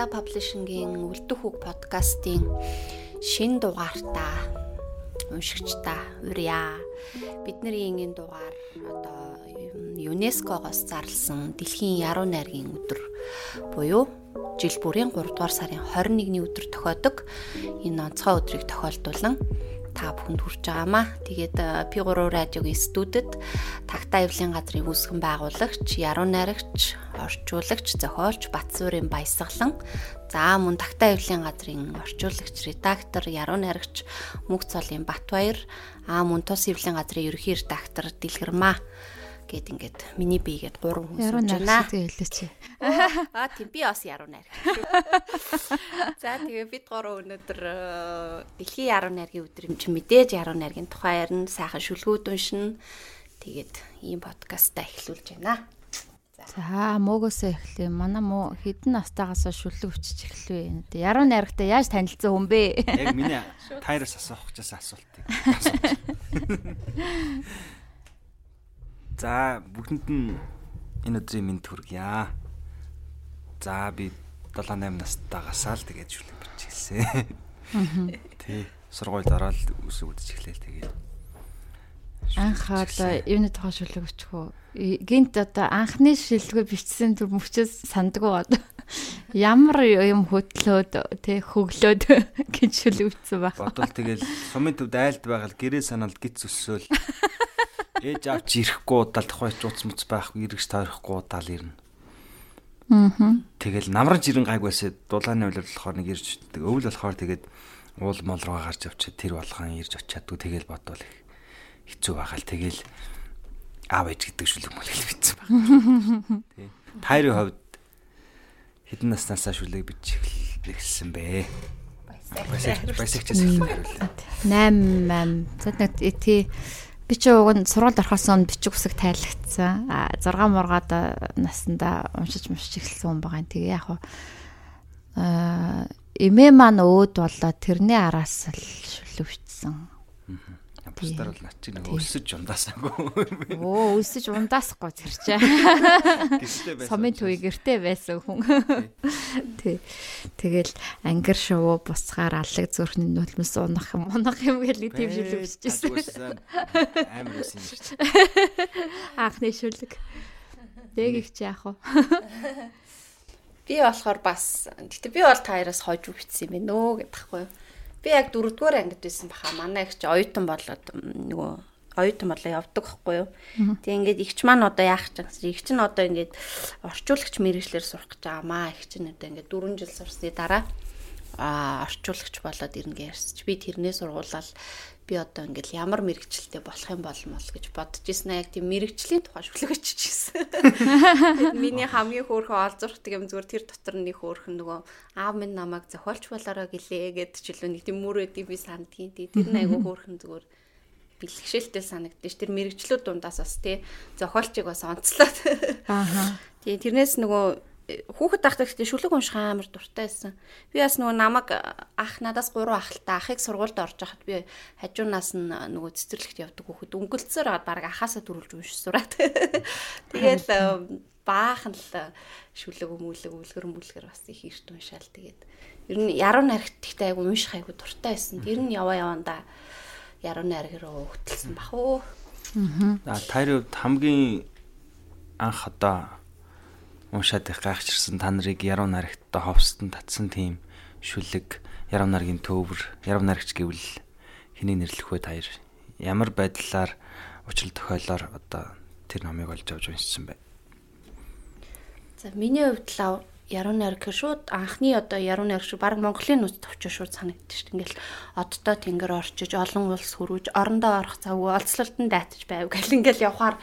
За, Такта Publishing-ийн Үлдэх үг подкастын шин дугаартаа уншигчдаа урья. Бидний энэ дугаар одоо ЮНЕСКО-гоос зарласан Дэлхийн Яруу найргийн өдөр буюу жил бүрийн 3 дугаар сарын 21-ний өдөр тохиодог энэ онцгой өдрийг тохиолдуулан та бүхэнд хүрч байгаамаа. Тэгээд P3 радиогийн студид Тагтаа эвлийн газрын үүсгэн байгуулагч, яруу найрагч, орчуулагч, зохиолч Батсуурын баясгалан. За мөн Тагтаа эвлийн газрын орчуулагч, редактор, яруу найрагч Мөнх цолын Батбаяр аа мөн Тус эвлийн газрын ерөнхий редактор Дэлгэрмаа гэд ингээд миний бие гээд гурван хүн сууж байна. Хэлээч. Аа тийм би бас яруу найр. За тэгээ бид гурав өнөөдөр э, дэлхийн яруу найргийн өдөр юм чи мэдээж яруу найргийн тухай ярина, сайхан шүлгүүд уншина. Тэгээд ийм подкастаа эхлүүлж байна. За мөөгөөсөө эхлэе. Манай муу хідэн настаагаас шүлэг өчөж эхлэв. Яруу найрагтай яаж танилцсан хүн бэ? Яг миний тайраас асуух гэж асуултыг. За бүгдэнд нь энэ өдрийн мэд хүргье. За би 7 8 настайгасаа л тэгээд шүлэг биччихсэн. Аа. Тий. Сургуульд ороод үсэг үдчих эхлээл тэгээд. Анх одоо юуны тухай шүлэг өчөх үү? Гинт одоо анхны шүлгээ бичсэн түр мөчөөс сандгүй одоо ямар юм хөтлөөд тий хөглөөд гэж шүлэг бичсэн байх. Бодвол тэгэл сумын төвд айлд байгаад гэрээ санаалд гиц өсөөл Ээж авч ирэхгүй удаал тухайч уц муц байхгүй эргэж тойрохгүй удаал ирнэ. Аа. Тэгэл намран жирэн гайг байсаа дулааны уйл болохоор нэг ирж өвөл болохоор тэгээд уул мол руу гарч авчиад тэр болгон ирж очиадгүй тэгэл бодвол их хэцүү байгаал тэгэл аав ээж гэдэг шүлэг мөл хэлвэцсэн байна. Тий. Тайрын хувьд хэдэн наснасаа шүлэг бич эхэлсэн бэ? Баясагч баясагчаас эхэлсэн. 8 8. За нэг тий Би ч уг нь сургууль орохоос өмнө бичих үсэг тайлагдсан. А 6 мургаад наснда уншиж мушиж эхэлсэн хүн байгаа юм. Тэгээ яг аа эмээ маань өөд болоо тэрний араас л шүлвчсэн. Бусдаар бол над чинь нэг өсөж ундаасаагүй. Оо өсөж ундаасахгүй чинь. Гэртээ байсан. Сумын төвий гэртээ байсан хүн. Тий. Тэгэл ангир шувуу буцахаар аллаг зүрхний нулимс унах юм унах юм гэл тийм шүлэг бичижсэн. Амар үсэн юм шиг. Анхны шүлэг. Дэг их чи яах вэ? Би болохоор бас гэтээ би бол таараас хойж үгтсэн юм байна нөө гэдэгхгүй юу Би яг дөрөвдүгээр ангид байсан баха. Манай их чи оюутан болоод нөгөө оюутан болоо явдаг байхгүй юу. Тэгээ ингээд игч маань одоо яах ч гэсэн игч нь одоо ингээд орчуулагч мэрэгчлэр сурах гэж байгаамаа. Игч нь одоо ингээд 4 жил сурсны дараа а орчуулагч болоод ирнэ гэж ярьсч би тэрнээ сургуулаад би одоо ингээл ямар мэрэгчлэлтэй болох юм бол мол гэж бодож ирсэн яг тийм мэрэгчлийн тухай шүлгэж чижсэн. Тэгэд миний хамгийн хөөрхөн олзуурхдаг юм зүгээр тэр дотор нэг хөөрхөн нөгөө аав минь намайг зохиолч болоорой гэлээ гэд чилүү нэг тийм мөрөөдийг би сандгийн тий тэр айгу хөөрхөн зүгээр бэлгшээлтэй санагдчих. Тэр мэрэгчлүүд дундаас бас тий зохиолчийг бас онцлоод. Аа. Тий тэрнээс нөгөө хүүхэд тахтай гэхдээ шүлэг унших амар дуртай байсан. Би бас нөгөө намайг ах надаас 3 ахaltaа ахыг сургуульд орж байхад би хажуунаас нь нөгөө цэцэрлэгт явдаг хүүхэд өнгөлцөөр аваад баг ахаасаа дөрүүлж уншиж сураад. Тэгэл баахан л шүлэг өмүүлэг үлгэр мүлгэр бас их эрт уншаал тэгээд ер нь яруу найрагт ихтэй айгу унших айгу дуртай байсан. Тэр нь яваа явандаа яруу найраг руу хөтөлсөн бах уу. Аа. Тайрын хамгийн анх одоо уншаад их гайхчихсан та нарыг яруу наригттай ховстон татсан тийм шүлэг яруу наргийн төвөр яруу наригч гэвэл хэний нэрлэх вэ таяр ямар байдлаар учрал тохиолоор одоо тэр номыг олж авч уншсан бэ? За миний хувьд л яруу найраг шууд анхны одоо яруу найраг шүү. Баг Монголын нүд товчоо шууд санагдчих шүү. Ингээл оддоо тэнгэр орчиж олон улс хөрвж орондоо орох завгүй олцлолтон дайтаж байв гэл ингээл явхаар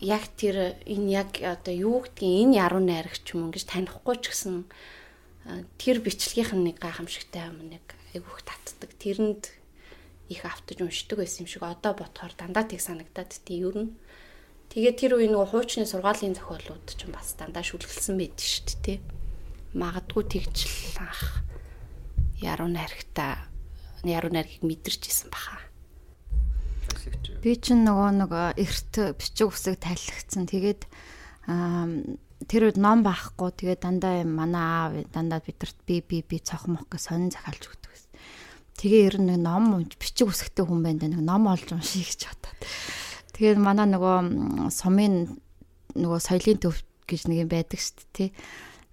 яг тэр энэ яг одоо юу гэдгийг энэ яруу найрагч юм ингэж танихгүй ч гэсэн тэр бичлэгийнх нь нэг гайхамшигтай юм нэг айгүйх татдаг. Тэрэнд их автаж уншдаг байсан юм шиг одоо бодохоор дандаа тийг санагдаад тий ер нь. Тэгээд тэр үе нөгөө хуучны сургаалын зохиолууд ч бас дандаа шүлгэлсэн байдаг шүү дээ тий. Магадгүй тэгжл анх яруу найрагта яруу найргийг мэдэрч исэн баха. Би чинь нөгөө нэг эрт бичиг үсэг тайлхсан. Тэгээд тэр үед ном байхгүй. Тэгээд дандаа манай аав дандаа бидэрт би би би цохмох гэж сонин захиалж өгдөг байсан. Тэгээ ер нь нэг ном унж бичиг үсэгтэй хүн байна нэг ном олж уншия гэж бодоод. Тэгээд манай нөгөө сумын нөгөө соёлын төв гэж нэг юм байдаг шүү дээ тий.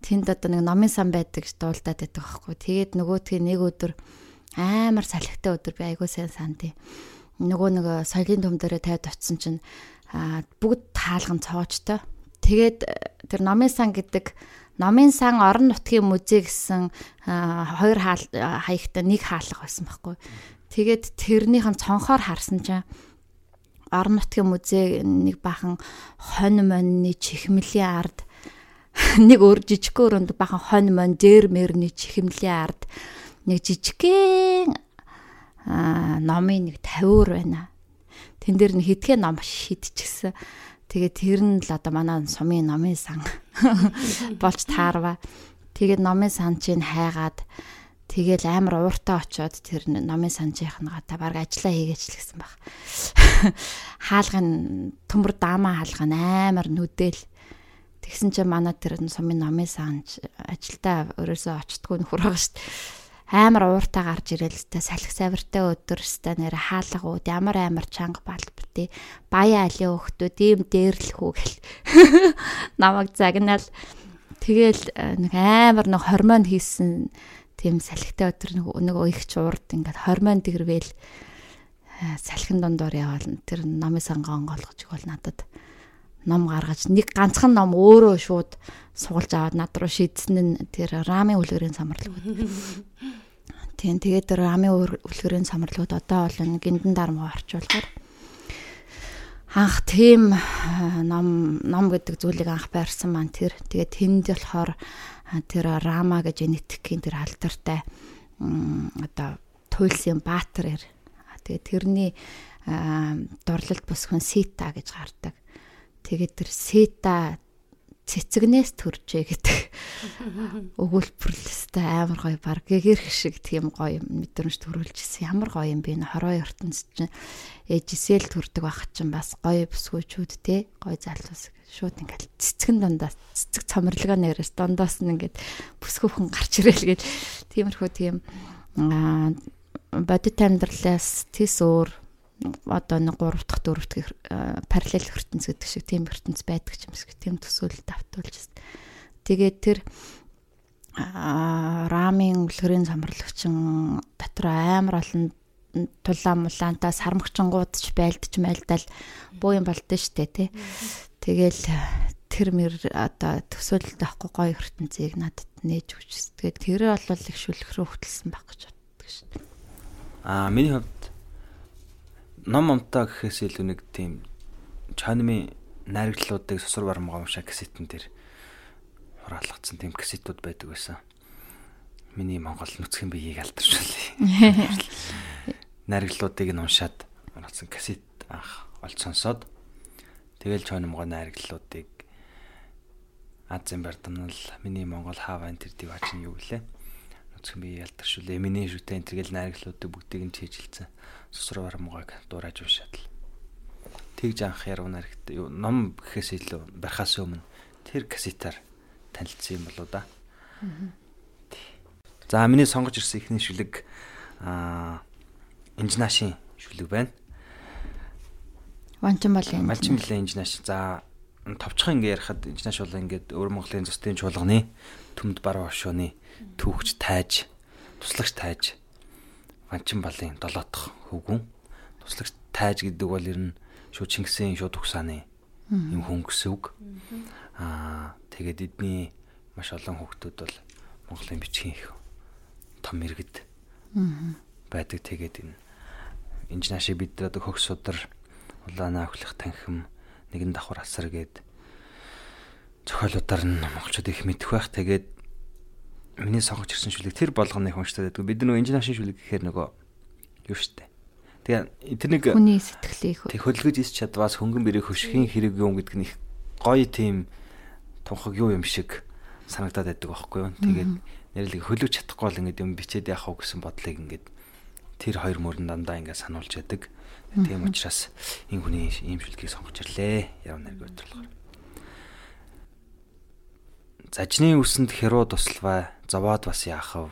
Тэнд одоо нэг номын сан байдаг дуулдаад байдаг байхгүй. Тэгээд нөгөөдгөө нэг өдөр амар салхитай өдөр би айгуу сайн сандээ нөгөө нэг соёлын төм дээрээ тавьд очсон чинь бүгд таалган цоочтой. Тэгээд э, тэр номын сан гэдэг номын сан орон нутгийн музей гэсэн хоёр хаал хаягтай нэг хаалга байсан байхгүй. Тэгээд тэрнийхэн цонхоор харсан чинь орон нутгийн музей нэг бахан хонь монны чихмэлийн ард нэг өөр жижигхэн өрөөнд бахан хонь мон дээр мэрний чихмэлийн ард нэг жижигхэн номын нэг 50-өр байна. Тэн дээр нь хитгэн ном шидчихсэн. Тэгээд тэр нь л одоо манай сумын номын сан болж таарва. Тэгээд номын сан чинь хайгаад тэгэл амар ууртаа очиод тэр номын санжийнхнагаа та баг ажиллаа хийгээч л гэсэн баг. Хаалгын төмөр даамаа хаалгын амар нүдэл. Тэгсэн чинь манай тэр сумын номын санж ажилдаа өрөөсөө очтгүй нөхөр байгаа дээ амар ууртаа гарч ирэл та салхи савиртай өдөр өстэй нэр хаалга ууд ямар амар чанга балбти баяа алиа хөхтүүд ийм дээрлэхүү гэл. Намайг загнаал тэгэл э, нэг амар нэг хормон хийсэн тийм салхитай өдөр нэг их чурд ингээд хормон дэрвэл э, салхин дондор яваал тэр намын санган голгож игэл надад ном гаргаж нэг ганцхан ном өөрөө шууд суулж аваад над руу шийдсэн нь тэр рамын үлгэрийн самарлаг. Тийм тэгээд рамын үлгэрийн самарлууд одоо бол гиндэн дармуу орчуулгаар анх тийм ном ном гэдэг зүйлийг анх байрсан маань тэр. Тэгээд тэнд болохоор тэр рама гэж нийтгэхийн тэр алдартай одоо туйлсын баатар ир тэгээд тэрний дурлалт бүсгэн сита гэж гардаг. Тэгээд тэр сита цэцэгнээс төржээ гэдэг. Өгүүлбэрлэстэй амар гоё баг. Гэгэрх шиг тийм гоё мэдрэмж төрүүлжсэн. Ямар гоё юм бэ? Хорой ертөнц чинь ээжисэл төрдөг байх чинь бас гоё бүсгүүчүүд те. Гоё залуус. Шууд ингээл цэцгэн дундаас цэцэг цомрлогоо нэрээс дундаас нь ингээд бүсгүүхэн гарч ирэл гээд. Тиймэрхүү тийм бодит амьдралаас тис өөр одоо нэг 3 дахь 4 дахь э, параллел ертөнц гэдэг шиг тийм ертөнц байдаг юм шиг тийм төсөөлөлд автуулж байна. Тэгээд тэр рамын үлгэрийн самарлагчин дотор амар олон тулаан мулаантаа сармагчингуудч байлдж майлдал буу юм болдсон штэ тий. Тэгэл тэр мэр одоо төсөөлөлд авахгүй гоё ертөнцийг надад нээж өгч. Тэгээд тэр бол их шүлхрөө хөтлсөн баг гэж боддог штэ. Аа миний хувьд ном момтоо гэхээс илүү нэг тийм чанмын найрагдлуудыг сусар бармгаа уншаа касетэн дээр хураалгацсан тийм касетууд байдаг байсан. Миний Монгол нүцгэн биеийг алдаршуулъя. Найрагдлуудыг нь уншаад хураалсан касет анх олж сонсоод тэгэл чанмгаа найрагдлуудыг Азийн бардамнал миний Монгол хаавын тэр диваач нь юу гэлээ. Нүцгэн биеийг алдаршуулъя. Миний шүтэн тэргээл найрагдлуудыг бүгдийг нь чийжилсэн сусар бармуугаг дуурайж уншаад л тэгж анх яруу наригт ном гэхээс илүү барахаас өмнө тэр кассетаар танилцсан юм болоо да. За миний сонгож ирсэн ихний шүлэг аа инженашийн шүлэг байна. Ванчин болын. Малчин болын инженаш. За товчхон ингээ ярихад инженаш бол ингээд өвөр Монголын зөстийн чуулганы төмд бар оршууны түүхч тайж туслагч тайж Манчин балын 7 дахь хөвгүн туслагч тайж гэдэг бол ер нь шууд Чингисийн шууд төгсааны юм хүн гэсэн үг. Аа тэгээд эдний маш олон хүүхдүүд бол Монголын бичгийн их том иргэд байдаг. Тэгээд энэ инженаши бид одоо хөгс судар улаанаа өхлөх танхим нэгэн давхар асар гээд зохиолуудаар нь монголчууд их мэдэх байх. Тэгээд миний сонгож ирсэн шүлэг тэр болгоны их уншдаг гэдэг. Бид нөгөө инженер шин шүлэг гэхээр нөгөө юу штэ. Тэгээ тэрнийг хүний сэтгэлийг тэг хөдөлгөж ис чадваас хөнгөн бэрээ хөшхийн хэрэг юм гэдэг нь их гоё тийм тунхаг юу юм шиг санагдаад байдаг байхгүй юу. Тэгээд нэрлэг хөлөөж чадахгүй бол ингэдэг юм бичээд яах вэ гэсэн бодлыг ингээд тэр хоёр мөрөн дандаа ингээд сануулж яадаг. Тийм учраас энэ хүний ийм шүлгийг сонгож ирлээ. Яв нэрг өдрлөөр. Зажны үсэнд херуу туславаа зовоод бас яахав.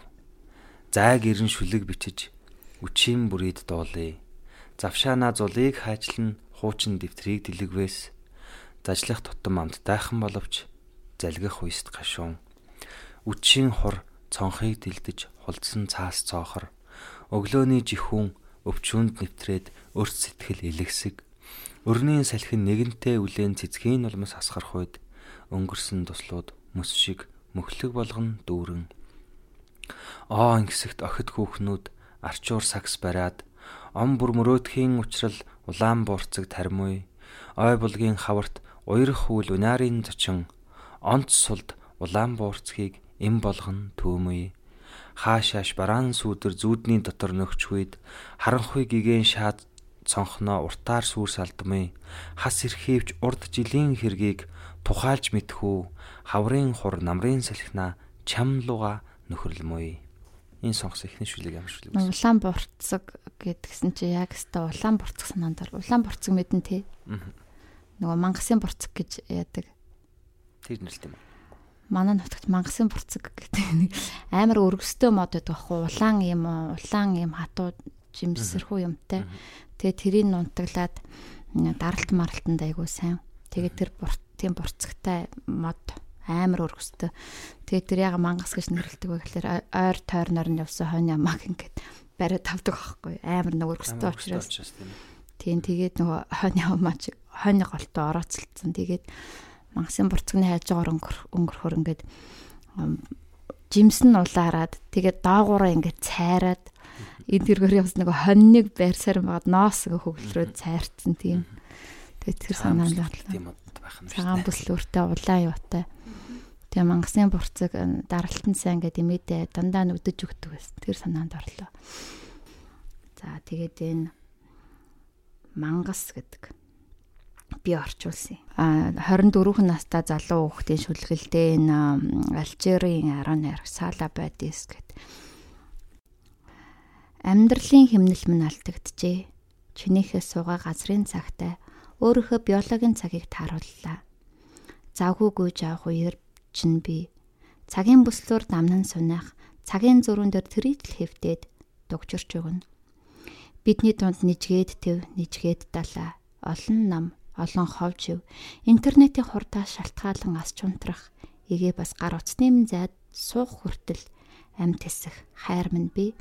Зайг ирэн шүлэг бичиж үчийн бүрийд дуулъя. Завшаана зулыг хайчлан хуучин дэвтрийг дэлгвээс зажлах тутам амттайхан боловч залгих уйст гашуун. Үчийн хур цонхыг дэлдэж хулдсан цаас цоохор өглөөний жихүүн өвчүүнд нэвтрээд өрт сэтгэл илэгсэг өрнийн салхин нэгэнтээ үлэн цэцгийн улмас асгарах үед өнгөрсөн туслууд мөс шиг мөхлөг болгон дүүрэн. Оо ингэсэгт охид хүүхнүүд арчуур сакс бариад ом бүр мөрөөдхийн учрал улаан буурцаг тармуй ой булгийн хаварт уйрах хүл унарын зочин онц сулд улаан буурцгийг эм болгон түүмүй. Хаашааш бараан сүудэр зүүдний дотор нөхчвэд харанхуй гигэн шаад цонхноо уртаар сүрс алдмын хас эрхийвч урд жилийн хэргийг тухайлж мэдхүү хаврын хур намрын салхина чам луга нөхөрлмөй энэ сонгос ихний шүлэг ямар шүлэг вэ? Улаан бурцаг гэдгсэн чи яг өстой улаан бурцаг санаанд бол улаан бурцаг мэдэн тий. Нөгөө мангасын бурцаг гэж яадаг. Тэр нэрэлт юм. Манай нутагт мангасын бурцаг гэдэг нэг амар өргөстэй мод байдаг аахгүй улаан юм улаан юм хатуу жимсэрхүү юмтай. Тэгээ тэрийг нунтаглаад даралт маралтанд айгуу сайн. Тэгээ тэр бурт тийм бурцагтай мод амар өргөстэй. Тэгээд тэр яга мангас гэж нэрлэдэг вэ гэхээр ойр тойрноор нь явсан хойно ямаг ингээд бариад тавдаг аахгүй амар нэг өргөстэй учраас. Тийм тэгээд нөгөө хойно ямаач хойно голтоо орооцолцсон. Тэгээд мангасын бурцагны хайж байгаа өнгөрөхөр ингээд жимс нь улаарад тэгээд доогоороо ингээд цайраад энэ тэргээр явсан нөгөө хоньныг байрсаар байгаад ноос хөвгөлрөө цайрцсан тийм. Тэгээд тэр санаанд нь. Цагаан бүслүүртэй улаан юутай. Тэгээ мангасны бурцаг даралтан сайн гэдэг имэдэ дандаа нүдэж өгдөг байсан. Тэр санаанд орлоо. За тэгээд энэ мангас гэдэг би орчуулсан. А 24 настай залуу хүүхдийн шүлгэлдээ энэ Алжирийн 18 Сала Бадис гэдэг амьдралын хэмнэл минь алдагджээ. Чинийхээ суугаа газрын цагтай өөрийнхөө биологийн цагийг таарууллаа. Завгүй гүйж авах үеэр чинь би. Цагийн бүслөөр дамнан сунах цагийн зурүүн дээр тритл хэвдээд дугчирч өгнө. Бидний дунд нижгээд төв, нижгээд далаа, олон нам, олон ховж ив, интернетийн хурдаа шалтгаалan ас чунтрах, игээ бас гар утасны минь зайд суух хүртэл амт хэсэх хайр минь би.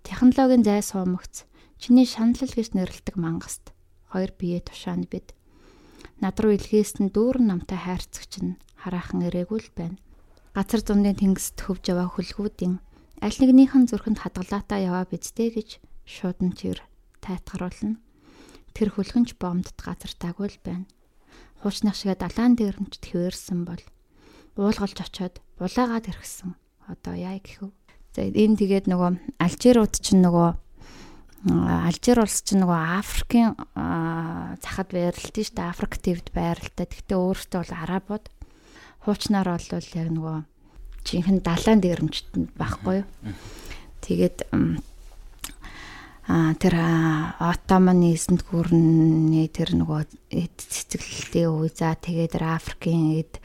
Технологийн зай суумагц, чиний шаналл гэж нэрлдэг мангаст хоёр бие тушаанд бид. Над руу илгээс нь дүүрэн намтай хайрцагч нь хараахан ирээгүй л байна. Газар зундын тэнгист хөвж яваа хүлгүүдийн аль нэгнийхэн зүрхэнд хадгалаатаа яваа бидтэй гэж шууд нь тэр тайтгаруулна. Тэр хүлгэнч бомдд газар таагүй л байна. Хуучнах шиг далаан дээрмчд хөвөрсөн бол уулгалж очоод булаагаад иргсэн. Одоо яа гэхв. За энэ тэгээд нөгөө алжирууд чинь нөгөө Алжир улс чинь нөгөө Африкийн захад байралтай шүү дээ. Африк твд байралтай. Гэхдээ өөрөөсөө бол арабууд хуучнаар бол яг нөгөө жинхэнэ далайн дээрэмчт байхгүй юу. Тэгээд а тэр Отоманы эсэнд гүрний тэр нөгөө цэцэглэлтийн үе за тэгээд Африкийн эд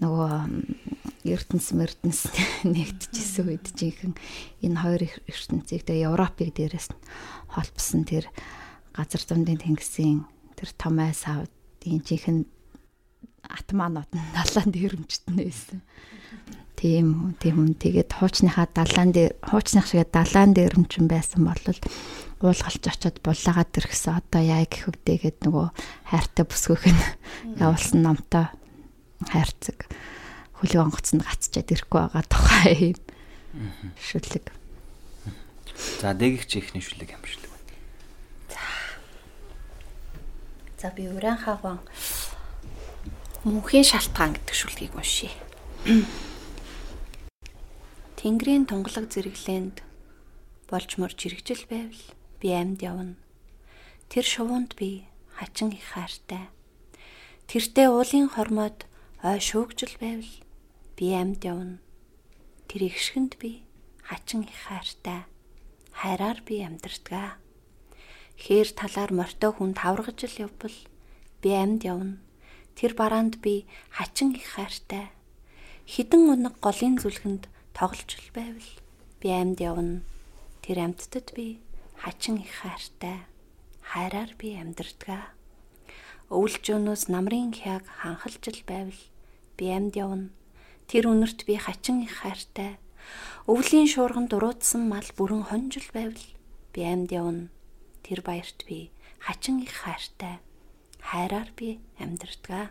нөгөө ертөнц мэрдэнс нэгдэжсэн үед жинхэнэ энэ хоёр ертөнцийг тэгээ Европыг дээрээс нь холбосон тэр газар зундын тэнгисийн тэр том айс авдын жинхэнэ атманууд нь далаан дээрэмчт нь байсан. Тийм тийм тэгээд хуучныхаа далаан дээр хуучных шиг далаан дээрэмчин байсан бол уулгалж очиод булаагаад иргсэн одоо яа гэх үгдээ гэд нөгөө хайртай бүсгүйх нь явуулсан номтой хайрцаг хөлөг онгоцонд гацчаад ирэхгүй байгаа тухай юм шүлэг. За дэгч ихний шүлэг юм шүлэг байна. За. За би уран хагван Мөнхийн шалтгаан гэдэг шүлгийг уншия. Тэнгэрийн тунгалаг зэрэглээнд болж морж иргэжил байвал би амьд явна. Тэр шувуунд би хачин их хайртай. Тэртээ уулын хормоод ой шүүгжил байвал би амьд явна. Тэр ихшгэнд би хачин их хайртай. Хайраар би амьдэрдэг. Хээр талаар мортой хүн таврагж л явбал би амьд явна. Тэр бараанд би хачин их хайртай. Хідэн унаг голын зүлхэнд тоглож л байвал би амьд явна. Тэр амьтдад би хачин их хайртай. Хайраар би амьдэрдэг. Өвлж өнөөс намрын хяг ханхалж л байвал би амьд явна. Тэр үнэрт би хачин их хайртай. Өвлийн шуурганд дуруудсан мал бүрэн хонжил байвал би амьд явна. Тэр баярт би хачин их хайртай. Хайраар би амьдэрдэг.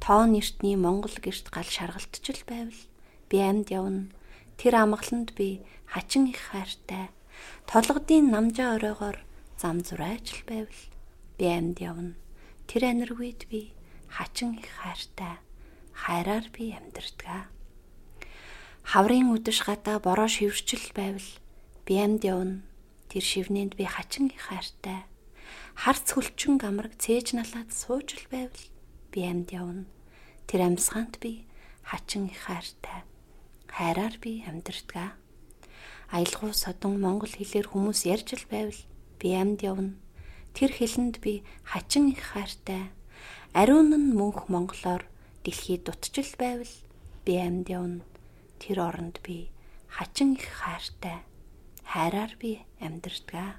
Тоон эртний Монгол гэрт гал шаргалтчл байвал би амьд явна. Тэр амгаланд би хачин их хайртай. Толгодын намжаа оройгоор зам зурайч л байвал би амьд явна. Тэр аниргүйд би хачин их хайртай. Хайраар би амьдэрдэг хаврын үдэш гадаа бороо шивэрчл байвал би амьд явна. Тэр шивнэнд би хачин хайртай. Харц хөлчин гамраг цээж налаад сууж л байвал би амьд явна. Тэр амьсгаанд би хачин хайртай. Хайраар би амьдэрдэг. Аялгау содон монгол хэлээр хүмүүс ярьж л байвал би амьд явна. Тэр хэлэнд би хачин их хайртай. Ариун нь мөнх монголоор дэлхийд дутчил байвал би амьд явна тэр оронд би хачин их хайртай хайраар би амьдардаг.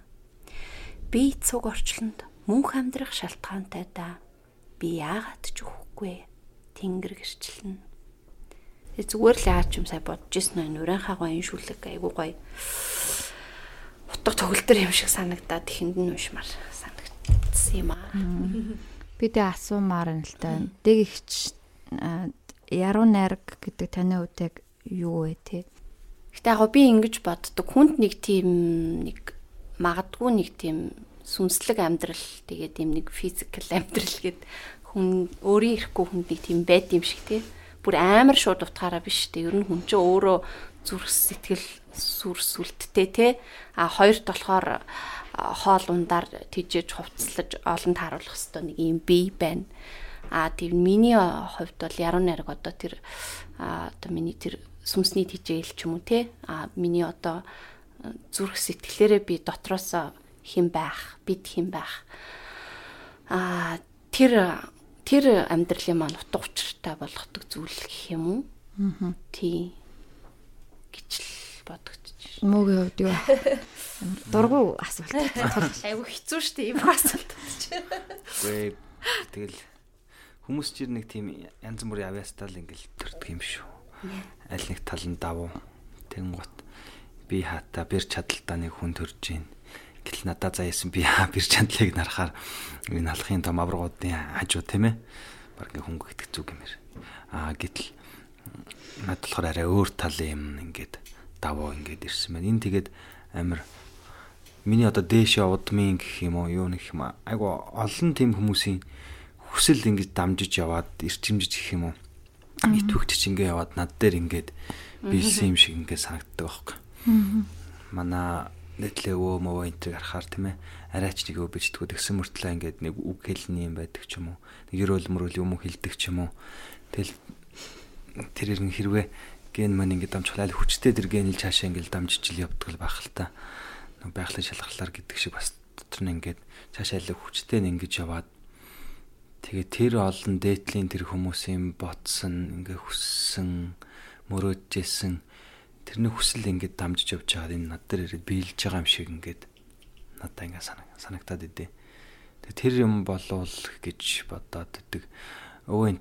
Би цуг орчлонд мөнх амьдрах шалтгаантай да. Би яагаад ч үхэхгүй тэнгэр гэрчлэн. Зүгээр л яач юм сай бодож ирсэн нөө нүрэнхаа гоё шүлэг айгуу гоё. Утга төгөлтөр юм шиг санагдаад ихэнд нь уушмаар санагдсан юм аа. Би тэ асуумаар нь л та. Дэг ихч яруу найраг гэдэг таны үдэг юу вэ те. Гэтэ яг би ингэж боддог. Хүнд нэг тийм нэг магадгүй нэг тийм сүнслэг амьдрал тэгээд юм нэг физикал амьдрал гэд хүн өөрийн ирэхгүй хүнд нэг тийм байд юм шиг те. Бүр амар шууд утгаараа биш те. Ер нь хүн чинь өөрөө зүрх сэтгэл сүр сүлттэй те. А хоёрт болохоор хоол ундаар тижээж хувцлаж олон тааруулах хэвээр нэг юм бие байна. А тийм миний хувьд бол яруу найраг одоо тэр одоо миний тэр сүмсний тижээл ч юм уу те а миний одоо зүрх сэтгэлээрээ би дотроос хэн байх бид хэн байх а тэр тэр амьдралын маань утга учиртай болгодог зүйл гэх юм уу аа тий гэж л бодогдчих. Мөгийн хувьд юу? Дургу асуулт. Айгу хэцүү шүү дээ ийм асуулт. Гүй тэгэл хүмүүс чинь нэг тийм янз бүрийн авиастал ингээл төрдөг юм шүү. Аль нэг тал нь давуу тэнгуут би хаата бэр чадалтаа нэг хүн төрж гин гэл надад заяасан би бэр чадлыг нарахаар энэ алхын том аврагуудын хажуу тийм ээ. Баг ингээ хөнгө идэх зүг юмэр аа гэтэл над болохоор арай өөр талын юм ингээд давуу ингээд ирсэн байна. Энэ тэгээд амир миний одоо дээш удмын гэх юм уу юу нэг юм айгу олон тийм хүмүүсийн хүсэл ингэж дамжиж яваад ирчимжиж гэх юм уу? Итвэгч ингээ яваад над дээр ингээд биелсэн юм шиг ингээ санагддаг байхгүй. Манай нэтлээ өө мөө энтриг харахаар тийм ээ. Арайч нэг өө бичдгүү тэгсэн мөртлөө ингээд нэг үг хэлний юм байдаг ч юм уу. Нэг ерөөл мөрөөл юм хэлдэг ч юм уу. Тэгэл тэр иргэн хэрвээ ген маань ингээд дамжуулаад хүчтэй тэр генэл цаашаа ингээд дамжижил явдаг л байх л та. Байгалийн шалгалаар гэдэг шиг бас дотор нь ингээд цаашаа л хүчтэй нь ингэж яваад Тэгээ тэр олон дээдлийн тэр хүмүүсийн ботсон ингээ хүссэн мөрөөджсэн тэрний хүсэл ингээд дамжиж явж байгаад энэ над дээр ирээд биелж байгаа юм шиг ингээд надаа ингээ санагтаад идэв. Тэгээ тэр юм болов гэж бодоод идэг. Өвөө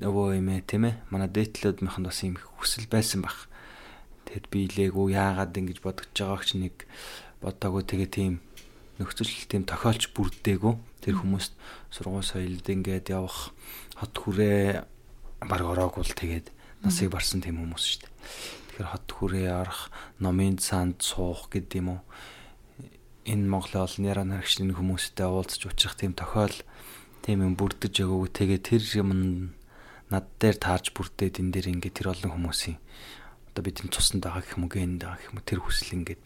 өвөө юм ээ тийм ээ. Манай дээдлүүд минь бас юм хүсэл байсан баг. Тэгэд биелээгүй яагаад ингэж бодож байгааг ч нэг бодоагүй тэгээ тийм нөхцөл тийм тохиолч бүрдээгүй тэр хүмүүст сургууль соёлд ингээд явах хот хүрээ баг ороогүй л тэгээд насыг барсан тийм хүмүүс шүү дээ. Тэгэхээр хот хүрээ орох, номын цаанд суух гэдэг юм уу? Энэ Монголын олон яра нарагчны хүмүүстэй уулзч уучрах тийм тохиол тийм юм бүрдэж өгөөг тэгээ тэр юм над дээр таарж бүрдээд энэ дээр ингээд тэр олон хүмүүсийн одоо бидний цуснд байгаа гэх юм уу гэнэ байгаа гэх юм уу тэр хүсэл ингээд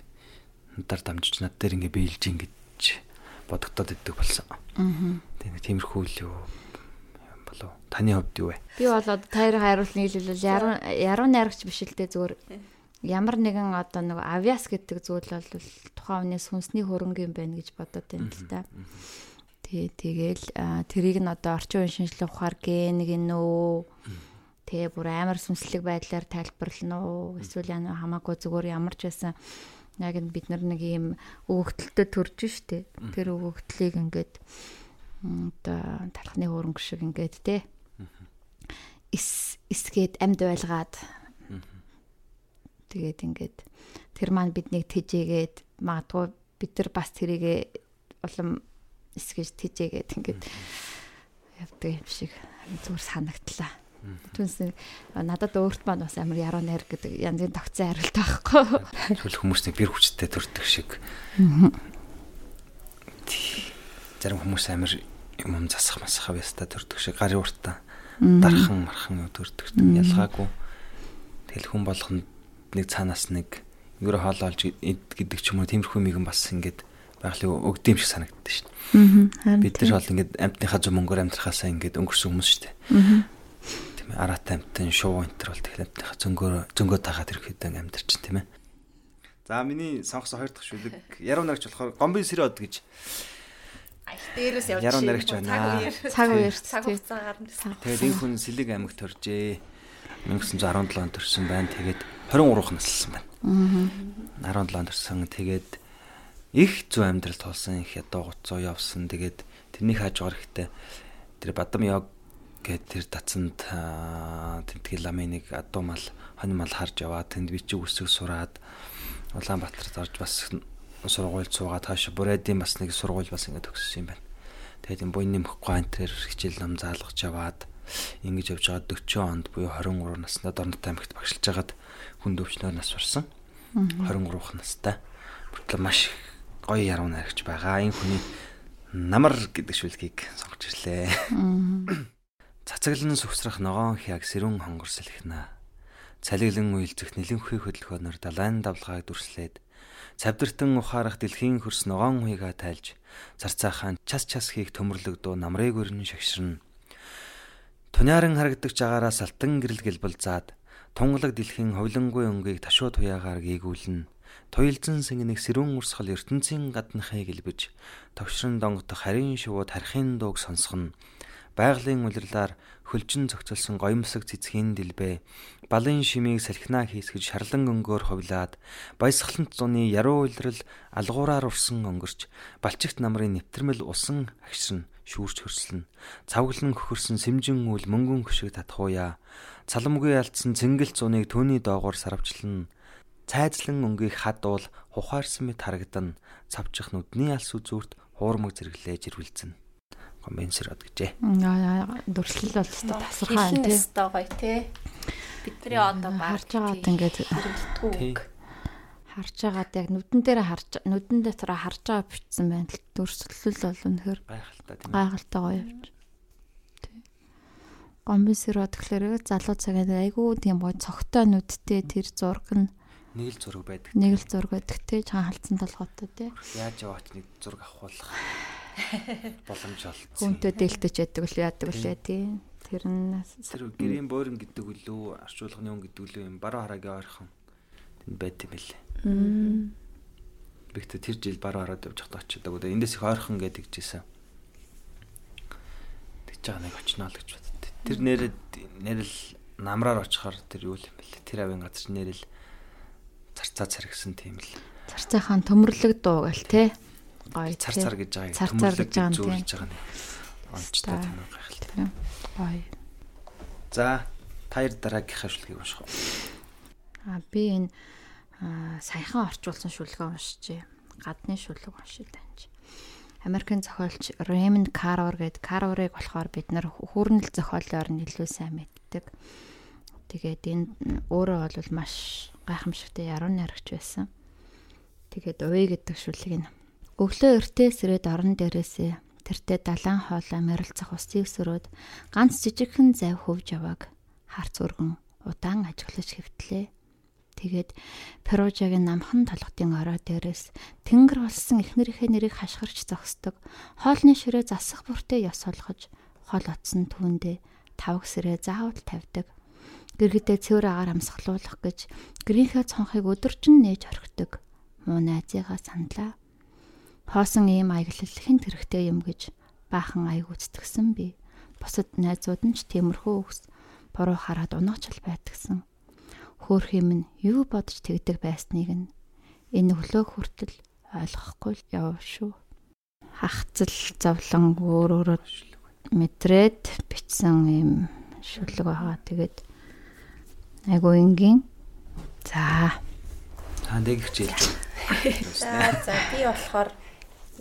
надаар дамжиж над дээр ингээд биелж ингэж бодогдоод иддэг болсон. Аа. Тийм тиймэрхүү л юу болов. Таны хувьд юу вэ? Би бол одоо таяр хариулт нийлүүлэл яруу яруу найрагч биш л дээ зүгээр ямар нэгэн одоо нэг авиас гэдэг зүйл бол тухайн хүний сүнсний хөрөнгө юм байна гэж бодоод байна л да. Тий, тэгэл тэрийг нь одоо орчин үеийн шинжилгээ ухаар ген гинөө тэгээ бүр амар сүнслэг байдлаар тайлбарлана уу эсвэл яна хамаагүй зүгээр ямар ч байсан яг нь бид нар нэг юм өгөгдөлтөд төрж штэ. Тэр өгөгдлийг ингээд одоо талхны хөрөнгө шиг ингээд те. Эс эсгээд амьд байлгаад. Тэгээд ингээд тэр маань биднийг тэжээгээд магадгүй бид нар бас тэрийгэ улам эсгэж тэжээгээд ингээд явдаг юм шиг зүгээр санагдлаа. Түнс надад өөрт маань бас амар яруу найр гэдэг янзын тогтсон хариулт байхгүй. Тэгвэл хүмүүсний бэр хүчтэй төрдөг шиг. Зарим хүмүүс амар юм засах масах байста төрдөг шиг гарын уртаа дархан мархан төрдөг ялгаагүй. Тэгэл хүн болгонд нэг цаанаас нэг юу хоол олж гэдэг ч юм уу тиймэрхүү мигэн бас ингээд байгалийн өгдөм шиг санагддаг шүү дээ. Бид нар бол ингээд амьтныхаа зөв мөнгөөр амьдрахаасаа ингээд өнгөрсөн хүмүүс шүү дээ. Тийм ээ араатай амьтан шуу бол тэгэхээр зөнгөөр зөнгөө тагаад ирэхэд амьдарч тийм ээ. За миний сонгосон хоёр дахь шүлэг яруу нарагч болохоор гомбын сэрод гэж Ай дээрээс явж яруу нарагч байна. Цаг үеэр цаг хугацаагаар нь Тэгээд энэ хүн Сэлэг аймагт төржээ. 1917 онд төрсэн байна. Тэгээд 23-х наслсан байна. Аа. 17 онд төрсэн. Тэгээд их зүй амьдрал тулсан, их ядуу гуцуу явсан. Тэгээд тэрний хааж байгаа хэрэгтэй тэр бадам яг гээд тэр дацанд тентгий ламын нэг адуу мал, хонь мал харж яваа. Тэнд би чи үсэг сураад Улаанбаатарт орж бас сургуульд суугаад хааш бүрээдийн бас нэг сургууль бас ингэ төгссөн юм байна. Тэгээд энэ буйны мөхгүй антер хичээл ном заалгаж яваад ингэж явж байгаа 40 онд буюу 23 наснаа Дорнот аймагт багшилж хагаад хүн дөвчнөр нас барсан. 23 настай. Бүртлээ маш гоё яруу найрагч байгаа. Энэ хүний намар гэдэг шүлгийг сонгож ирлээ. Цацаглан сүхсрах ногоон хяг сэрүүн хонгорсэлхнэ. Цалиглан уйлзэх нэлэнхүй хөдөлгөөнөөр далайн давлгааг дүрслээд Цавдартан ухаарах дэлхийн хөрс ногоон хуйга тайлж царцаахан час час хийх төмөрлөгдөө намрыг өрн шагширна. Туняаран харагдаг жагаараас алтан гэрэл гэлбэлзаад тунгалаг дэлхийн ховлонгүй өнгийг ташуу туяагаар гийгүүлнэ. Туйлзан сэнгэнэг сэрүүн урсгал ертөнцийн гаднахыг гэлбэж товшрон донготох харийн шувууд хархийн дууг сонсгоно. Байгалийн улирлаар хөлжин зохицолсон гоёмсог цэцгийн дэлбэ. Балын шимийг салхинаа хийсгэж шарлан өнгөөр ховлаад баясгалант зуны яруу улирал алгуураар урсан өнгөрч балчигт намрын нэвтэрмэл усан агширн шүүрч хөрслөн. Цавглан хөхөрсөн сэмжин үл мөнгөн хөшиг татхууя. Цаламгүй алдсан цэнгэл зуныг түүний доогоор сарвчлан. Цайзлан өнгийг хадуул хухаарсан мэт харагдан цавчих нүдний алс үзүүрт хуурмаг зэрэглээж ирвэлцэн компенсерод гэжээ. Дүрслэл бол өстой тасархаа юм тий. Өстой гоё тий. Бидний одоо харж байгаад ингээд хэрэглэтгүүг харж байгаад яг нүдэн дээр харж нүдэн дээр харж байгаа бичсэн байна л дүрслэл бол үнэхээр гайхалтай тийм. гайхалтай гоё явж. Тий. Компенсерод тэгэхээр залуу цагаад айгүй тийм гоё цогтой нүдтэй тэр зураг нь нэг л зураг байдаг. нэг л зураг байдаг тий. Чаан халдсан толгойтой тий. Яаж яваач нэг зураг авахулах боломж олцсон. Хүнтэй дээлтэж яддаг л яадаг лээ тий. Тэр нь Тэр гэрийн боорин гэдэг үлээ арчуулганы хүн гэдэг үлээ юм баруун харагийн ойрхон тэнд байт юм байлээ. Бигтээ тэр жил баруун хараад явж хат очиод одоо эндээс их ойрхон гэдэг жисэн. Тэгж байгаа нэг очноо л гэж бодод. Тэр нэрэд нэрэл намраар очихоор тэр юу юм бэлээ. Тэр авийн газар нэрэл царцаа царгсан тийм л. царцаахан төмөрлөг дуу гэл тий. Гоё Цар цар гэж байгаа. Цар цар гэж байгаа юм нэг. Онцтой тийм гайхалтай. Гоё. За таяр дараагийнхаа шүлгийг унших. А би энэ саяхан орчуулсан шүлгээ уншижээ. Гадны шүлэг уншиж таньж. Америкийн зохиолч Raymond Carver гэдэг Carver-ыг болохоор бид нар хүүрнэл зохиолоор нь илүү сайн мэддэг. Тэгээд энэ өөрөө бол маш гайхамшигтай яруу найрагч байсан. Тэгээд Уй гэдэг шүлэг нь өглөө эртээс ирээд орон дээрээсээ Тэртээ далайн хоолой морилцах усыг сөрөөд ганц жижигхэн зав хөвж явааг харц өргөн удаан ажиглаж хэвтлээ. Тэгээд Перужагийн намхан толгодын орой дээрээс тэнгэр болсон эхнэрийнхээ нэрийг хашгирч зогсдог. Хоолны ширээ засах бүртээ ёс олгож хол отсон түүндээ тавг сэрээ заавал тавьдаг. Гэргэтээ цэвэр агаар амсгалуулах гэж гэрийнхээ цонхыг өдөржин нээж орхидог. Муу найзыгаа сандлаа. Хоосон ийм аяглал хэн тэрэгтэй юм гэж баахан аяг үздэгсэн би. Бусад найзууд нь ч тиймэрхүү өгс буруу хараад унаачл байдгсан. Хөөх юм нь юу бодож тэгдэг байсныг нь энэ өглөө хүртэл ойлгохгүй яв шүү. Хахцал зовлон өөр өөрөөр мэдрээд бичсэн юм шүлэг байгаа. Тэгээд айгу энгийн. За. Та нэг хичээлж За за би болохоор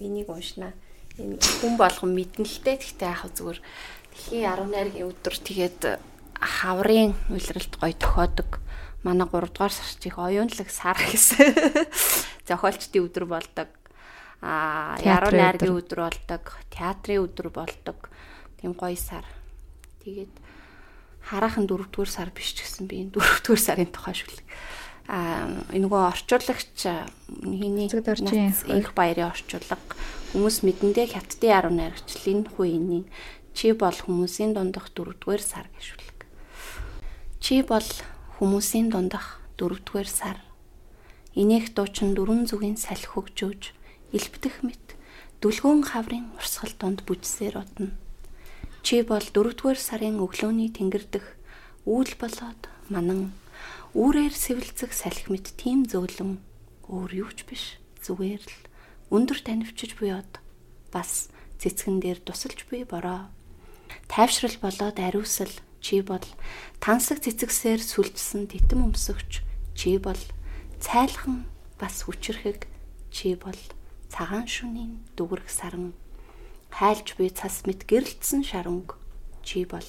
энийг уншнаа. Энэ хүн болгон мэднэ л дээ. Гэхдээ яах зүгээр дэлхийн 18-гийн өдөр тэгээд хаврын үйлрэлт гой тохиодог. Манай 3 дугаар сарчиг оюунлаг сар гэсэн зохиолчдын өдөр болдог. Аа яруу найргийн өдөр болдог. Театрын өдөр болдог. Тийм гоё сар. Тэгээд хараахан 4 дугаар сар биш ч гэсэн би энэ 4 дугаар сарын тухай шүлэг а нөгөө орчуулагч хийний их баярын орчуулга хүмүүс мэдэндээ хятадын 18 аргачлалын хуйны чи бол хүмүүсийн дундах дөрөвдүгээр сар гэшүүлэг. Чи бол хүмүүсийн дундах дөрөвдүгээр сар. Инех дуучин дөрүн зүгийн салхи хөгжөөж элбдэх мэт дүлгөөн хаврын урсгал донд бүжсээр удна. Чи бол дөрөвдүгээр сарын өглөөний тэнгэрдэх үүл болоод манан Үүрээр сэвэлцэх салхи мэт тийм зөөлөн өөр юу ч биш. Зүгээр л өндөр танивчж буйод бас цэцгэн дээр тусалж буй бороо. Тайвшрал болоод ариусал чи бол тансаг цэцэгсээр сүлжсэн титэм өмсөгч чи бол цайлхан бас хүчрэхэг чи бол цагаан шөнийн дүгрэх саран хайлж буй цас мэт гэрэлтсэн шаранг чи бол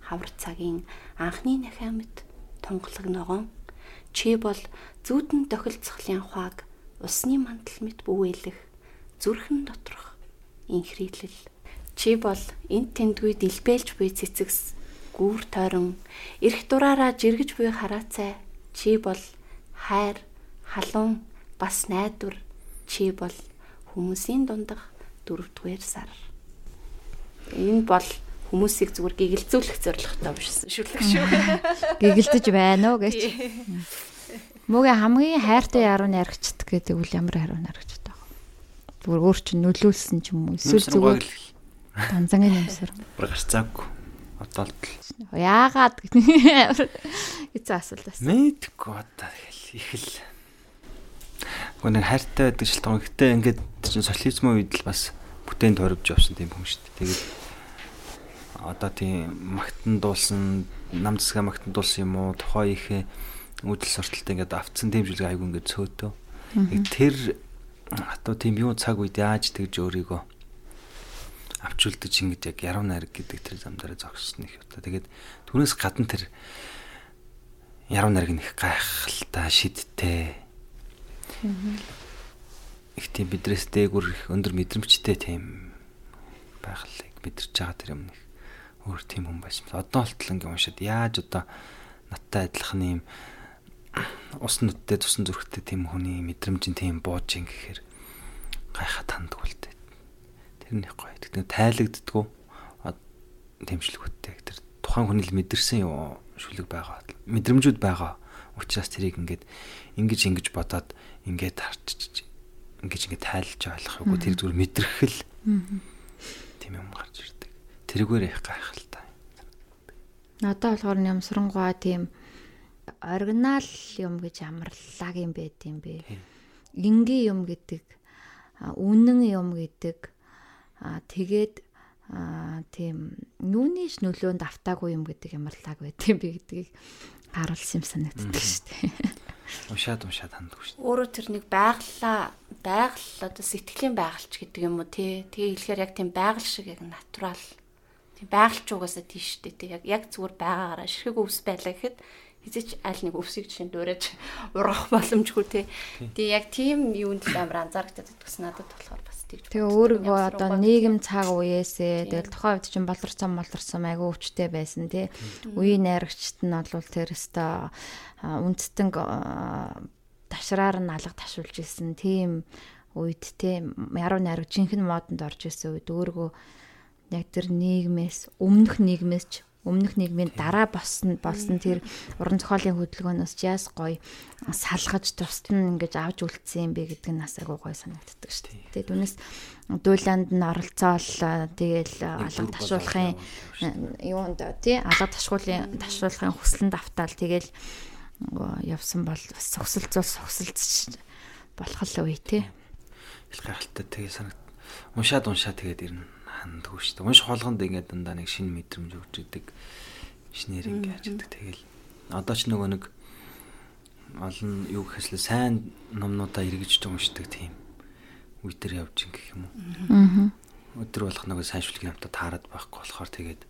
хавар цагийн анхны нахиа мэт тунгалаг ногоон. Чи бол зүудэн тохилцохлын хуаг усны мантал мэт бүвэлэх зүрхэн доторх инхрийлэл. Чи бол энд тэндгүй дэлбэлж буй цэцэгс гүүр тойрон эрх дураараа жиргэж буй хараацай. Чи бол хайр халуун бас найдвар. Чи бол хүмүүсийн дундах дөрөвдүгээр сар. Энэ бол хүмүүсийг зүгээр гэгэлзүүлэх зорилготой бишсэн шүлэг шүү. Гэгэлдэж байна уу гэж. Мөгийн хамгийн хайртай яруу найрагчд гэдэг үл ямар яруу найрагчд байгаа. Зүгээр өөр чинь нөлөөлсөн ч юм уу эсвэл зүгээр данзангийн юмсар. Гарцаагүй. Одоо л яагаад гэсэн асуулт бас. Мэдгүй одоо их л Гүн нэг хайртай байдаг шилтгон. Гэтэ ингээд чинь социализмын үед л бас бүтээн тойрвж явсан тийм хүн шүү дээ. Тэгээд одоо тийм магтан дуулсан нам засгаа магтан дуулсан юм уу? Тухай их үдэл сортолтой ингээд автсан жилг айгу ингээд цөөтөө. Тэр одоо тийм юу цаг үед яаж тэгж өөрийгөө авч үлдэж ингэж яг яруу найраг гэдэг тэр зам дээр зогссон их одоо. Тэгээд түүнээс гадна тэр яруу найраг нэг гайхалтай шидтэй. Их тийм бидрээс дээгүр их өндөр мэдрэмжтэй тийм байгалыг мэдэрч байгаа тэр юм нэг өөр тийм хүн байсан. Одоо болтол ингээм уншаад яаж одоо надтай адилхан юм ус нүдтэй тусан зүрхтэй тийм хүний мэдрэмжийн тийм бууж ин гэхээр гайхаа тандг үлдээ. Тэрний гоё. Тэгтээ тайлагддггүй тэмшлэгүүдтэй. Тэр тухайн хүний л мэдэрсэн юу шүлэг байгаа. Мэдрэмжүүд байгаа. Учираас тэрийг ингээд ингэж ингэж бодоод ингээд харчиж ингэж ингэж тайлж ойлгох үгүй тэр зүгээр мэдрэх л тийм юм гарч ирдэг тэрүүгээр их гайхалтай. Надад болохоор нямсрангуй тийм оригинал юм гэж амарлаг юм байт юм бэ. Ингийн юм гэдэг үнэн юм гэдэг тэгээд тийм нүунийш нөлөөнд автаагүй юм гэдэг ямарлаг байт юм бэ гэдгийг харуулсан юм санагддаг шүү дээ. Уншаад уншаад ханддаг шүү дээ. Өөрөө тэр нэг байгалаа байгаль одоо сэтгэлийн байгалч гэдэг юм уу тий. Тэгээ хэлэхээр яг тийм байгаль шиг яг натурал байгаль ч угаасаа тийш штэ тий яг яг зүгээр байгаагаараа ширхэг өвс байлаа гэхэд хизээч аль нэг өвсөг жишээ дуурайж ургах боломжгүй тий. Тэгээ яг тийм юунд л амар анзаардаг бас надад болохоор бас тэгж. Тэгээ өөрийгөө одоо нийгэм цаг үеэсээ тэгэл тухайн үед чинь болорцсон молорсон айгүй өвчтэй байсан тий. Үеийн найрагчт нь бол тэр өстой үндстэн ташраар нь алга ташуулж исэн тийм үед тий. Яруу найраг жинхэнэ модонд орж исэн үед өөрийгөө яг тэр нийгмээс өмнөх нийгмээс ч өмнөх нийгмийн дараа болсон болсон тэр уран зохиолын хөдөлгөөнөөс jazz гоё салгаж тусад нь ингэж авч үлдсэн юм бэ гэдэг нь бас агай гоё санагддаг шүү дээ. Тэгээд түүнээс дууланд нь оролцоол тэгэл алга ташуулахын юунд тий алга ташуулын ташуулахын хүслэн давтаал тэгэл явсан бол бас согсолцол согсолцож болох л үе тий. Их гайхалтай тэгээ санагд уншаад уншаад тэгээд ирнэ ханддаг шүү дээ. Унш холгонд ингээд дандаа нэг шинэ мэдрэмж өгч идэг. Шинээр ингээд яаж идэг. Тэгэл одоо ч нөгөө нэг олон юу гэхээсээ сайн номнуудаа эргэж уншдаг тийм үе төр явж ин гэх юм уу. Аа. Өдөр болох нөгөө сайн шүлгийн хамтаа таарад байхгүй болохоор тэгээд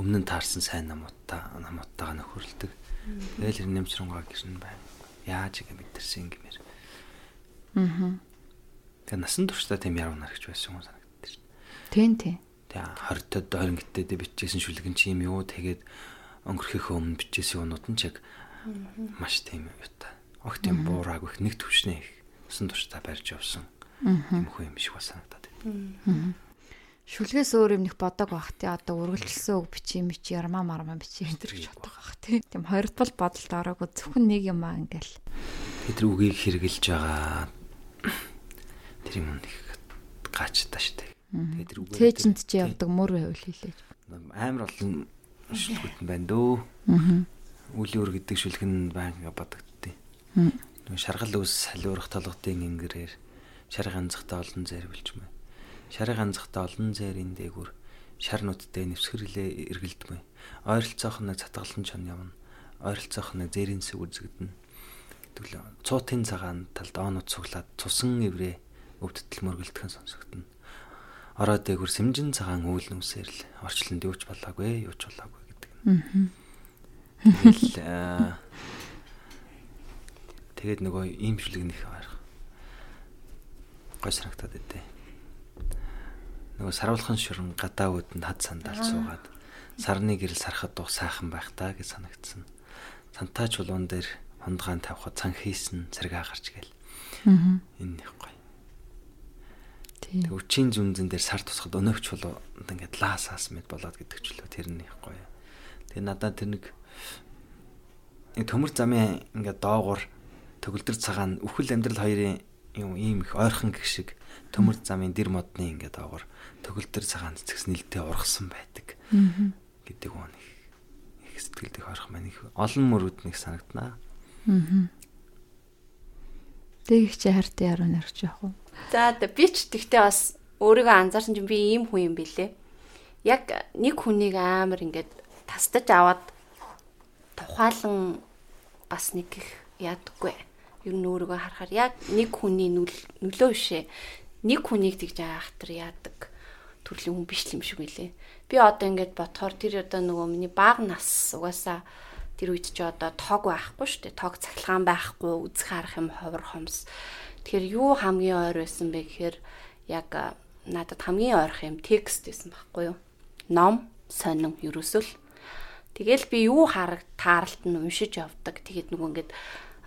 өмнө нь таарсан сайн намуудаа намуудтайгаа нөхөрлөдөг. Тэгэл нэмчрэнгаа гэрн байна. Яаж ингэ мэдэрсэн гэмээр. Аа. Тэгээ насан туршдаа тийм яруу нарагч байсан юм санагдав. Тийм тийм. Тэгээ 20-од 20 гиттэд бичижсэн шүлгэн чи юм юу тэгээд өнгөрөхийнхөө өмнө бичижсэн юмнууд нь ч яг маш тийм юутай. Огт юм буураг их нэг төвшнээ их усан турштай барьж явсан. юм хөө юм шиг бас санагдаад байна. Шүлгээс өөр юм нэг бодог бах тий одоо үргэлжилсэн үг бичиж мич ярмаа мармаа бичиж энэ гэж боддог бах тий. Тийм хоёрт бол бодолд ороогүй зөвхөн нэг юм аа ингээл. Тэр үгийг хэрглэж байгаа тэр юм нэг гачтай штэ. Тэгээд тэр үгээр Цээжинд чи явдаг мөр байвал хийлээж. Амар олон шүлгүүд нь байна дөө. Аа. Үлийн өр гэдэг шүлгэн байнга бодогдтыг. Аа. Шаргал ус салиурах толгодын ингэрээр шар ганцахта олон зайр билжмэ. Шар ганцахта олон зайрын дээгүр шар нуттай нэвсгэрлээ эргэлдмэ. Ойролцоох нэг цатгалан чон явна. Ойролцоох нэг зэрийн сүг үзэгдэнэ. Тэглээ. Цуутын цагаан талд оонууд цуглаад цусан эврээ өвдтөл мөргөлдөхөн сонсогдно ороод дээгүр сэмжин цагаан үйл нүсээр л орчлонд юуч болоогүй юуч болоогүй гэдэг. Тэгэл тэгээд нөгөө ийм шүлэг нэх байх. Гой санагтаад байдэ. Нөгөө саруулхан ширэн гадаа үдэнд хад сандалж суугаад сарны гэрэл сарахад дух сайхан байх та гэж санагдсан. Сантаа чулуун дээр хундгаан тавихад цан хийсэн цэргээ гарч гээл. Энэ. Тэг өчийн зүнзэн дээр сар тусахад өнөөгч болоо ингээд лаасаас мэд болоод гэдэг ч лөө тэр нь гоё. Тэгээ надад тэр нэг төмөр замын ингээд доогуур төгөлдөр цагаан үхэл амьдрал хоёрын юм ийм их ойрхон гэх шиг төмөр замын дэр модны ингээд доогуур төгөлдөр цагаан цэцгс нэлтэй ургасан байдаг гэдэг нэг их сэтгэлд их ойрхон маань их олон мөрүүд нэг санагданаа. Аа. Тэг их чи харт яруу нарч яах вэ? За би ч тэгтээ бас өөрийгөө анзаарсан чинь би ийм хүн юм бэлээ. Яг нэг хүнийг амар ингээд тастаж аваад тухайлан бас нэг их яадаггүй. Ер нь өөрийгөө харахаар яг нэг хүний нөлөө бишээ. Нэг хүнийг тэгж аахтар яадаг төрлийн хүн биш юм шиг үлээ. Би одоо ингээд ботхоор тэр одоо нөгөө миний баг нас угаасаа тэр үед ч одоо тоог байхгүй шүү дээ. Тоог цахилгаан байхгүй, үзэх харах юм ховор хомс Тэгэхээр юу хамгийн ойр байсан бэ гэхээр яг надад хамгийн ойрох юм текст байсан байхгүй юу? Ном, сонин ерөөсөө л Тэгэл би юу хараг тааралт нь уншиж явдаг. Тэгээд нөгөө ингээд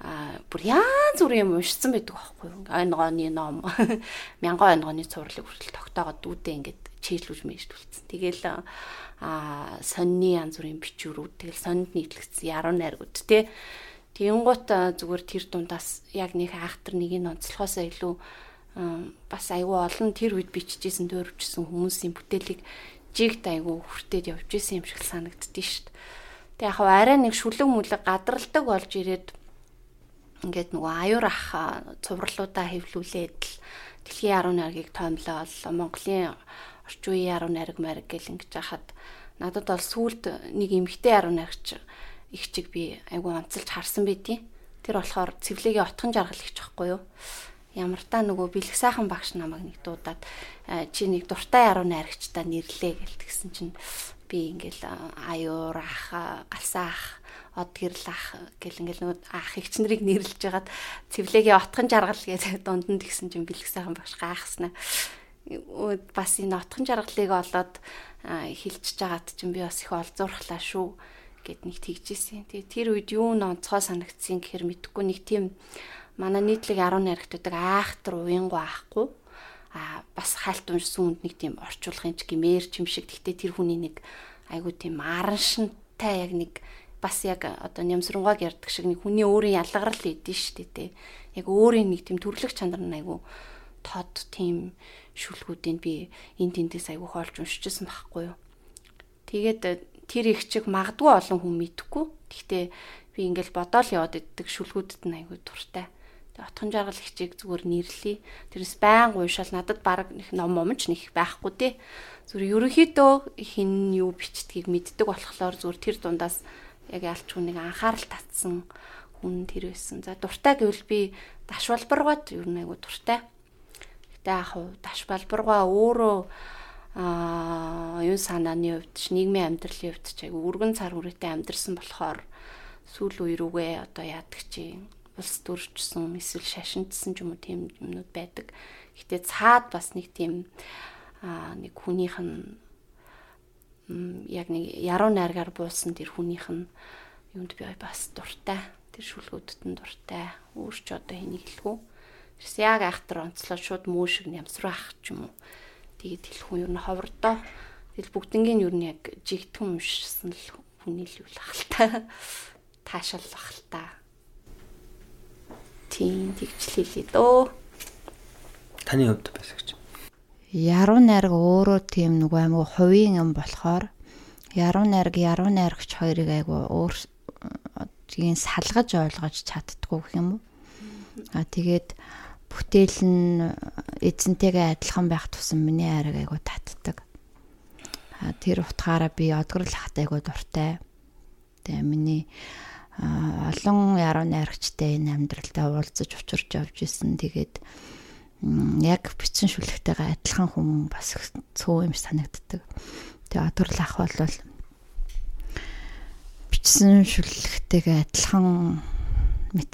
а бүр янз бүрийн юм уншсан байдаг байхгүй юу. Энэ гоны ном мянган ононы цувралыг хүртэл тогтоогоод дүүдээ ингээд чийжлүүлж мэйжлүүлсэн. Тэгэл а сонины янз бүрийн бичвэрүүд тэгэл сонинд нийтлэгдсэн яруу найргууд те Тэгэнгუут зүгээр тэр дундаас яг нэг айхтар нэг нь онцлохоосоо илүү бас айгүй олон тэр үед бичижсэн төрөвчсөн хүмүүсийн бүтээлийг жигт айгүй хүртээд явж исэн юм шиг санагддээ дээ. Тэг яг арай нэг шүлэг мүлэг гадралдаг болж ирээд ингээд нөгөө аюур ах цувралуудаа хэвлүүлээд л дэлхийн яруу найргийг тоомлол Монголын үеийн яруу найраг мариг гэл ингэж хахад надад бол сүулт нэг эмгтэй яруу найрагч их чиг би айгу онцолж харсан байдیں۔ Тэр болохоор цэвлэгийн отхон жаргал ихч байхгүй юу? Ямар та нөгөө бэлэг сайхан багш намайг нэг дуудаад чи нэг дуртай яруу найрагчтай нэрлээ гэл тэгсэн чинь би ингээл аюур ах галсаах од гэрэл ах гэл ингээл нөгөө ах ихч нарыг нэрлж хагаад цэвлэгийн отхон жаргал гэдэг дунд нь тэгсэн чинь бэлэг сайхан багш гайхснаа. Бас энэ отхон жаргалыг олоод хилчж хагаад чинь би бас их олзуурхлаа шүү гэд нэг тэгжсэн. Тэгээ тэр үед юу н онцгой санагдсан гэхээр мэдхгүй нэг тийм манай нийтлэг 10 найрагтдаг айхтар уянгу аахгүй а бас хальт уншсан үнд нэг тийм орчуулгын ч гимээр ч юм шиг гэхдээ тэр хүний нэг айгуу тийм араншинтай яг нэг бас яг одоо нямсрунгааг ярддаг шиг нэг хүний өөрийн ялгарл идэв штэ тэ яг өөрийн нэг тийм төрлөх чанар нь айгуу тод тийм шүлгүүдийг би энэ тэндээс айгуу хоолж уншижсэн байхгүй юу тэгээд тэр их чиг магадгүй олон хүн мэдхгүй гэхдээ би ингээл бодоол яваад иддэг шүлгүүдэд нь айгуу дуртай отхон жаргал хичээг зүгээр нэрлэе. Тэрс байн уушаал надад баг нэг ном момч нэг байхгүй те. Зүгээр ерөнхийдөө хин юу бичдгийг мэддэг болохоор зүгээр тэр дундаас яг ялч хүнийг анхаарал татсан хүн тэр байсан. За дуртай гэвэл би даш балбаргууд ер нь айгу дуртай. Яг хуу даш балбаргаа өөрөө аа юу санааны хувьд ч нийгмийн амьдралын хувьд ч айгу өргөн цар хүрээтэй амьдрсан болохоор сүүл үе рүүгээ одоо яадаг чи улс төрчсөн эсвэл шашинтсан ч юм уу тийм юмнууд байдаг. Гэтэ цаад бас нэг тийм аа нэг хүнийх нь яг нэг яруу найргаар буусан тэр хүнийх нь юунд би бас дуртай. Тэр шүлгүүдэд нь дуртай. Өөрч одоо хэнийг хэлэхүү. Тэрс яг айхтар онцлоо шууд муу шиг нямсруу ах ч юм уу. Тэгээд хэлэхүү юу н ховрдоо. Тэгэл бүгднгийн юу н яг жигтхэн уншсан л хүний л юу л ахaltaа. Таашаал ахaltaа Тийм тэгж хэлээ дөө. Таны хувьд байсагч. Яруу найраг өөрөө тийм нэг аймаг хувийн юм болохоор яруу найраг яруу найрагч хоёрыг айгу өөр тийм салгаж ойлгож чаддгүй гэх юм уу. А тэгээд бүтээл нь эзэнтэйгээ адилхан байх тусам миний ариг айгу татдаг. Тэр утгаараа би одгорл хат айгу дуртай. Тэгээ миний олон яруу найрагчтай энэ амьдралдаа уулзаж учирч явж исэн. Тэгээд яг бичсэн шүлэгтэйгээ адилхан хүн бас цөө юм санагддаг. Тэгээ одорлол ах бол бичсэн шүлэгтэйгээ адилхан мэт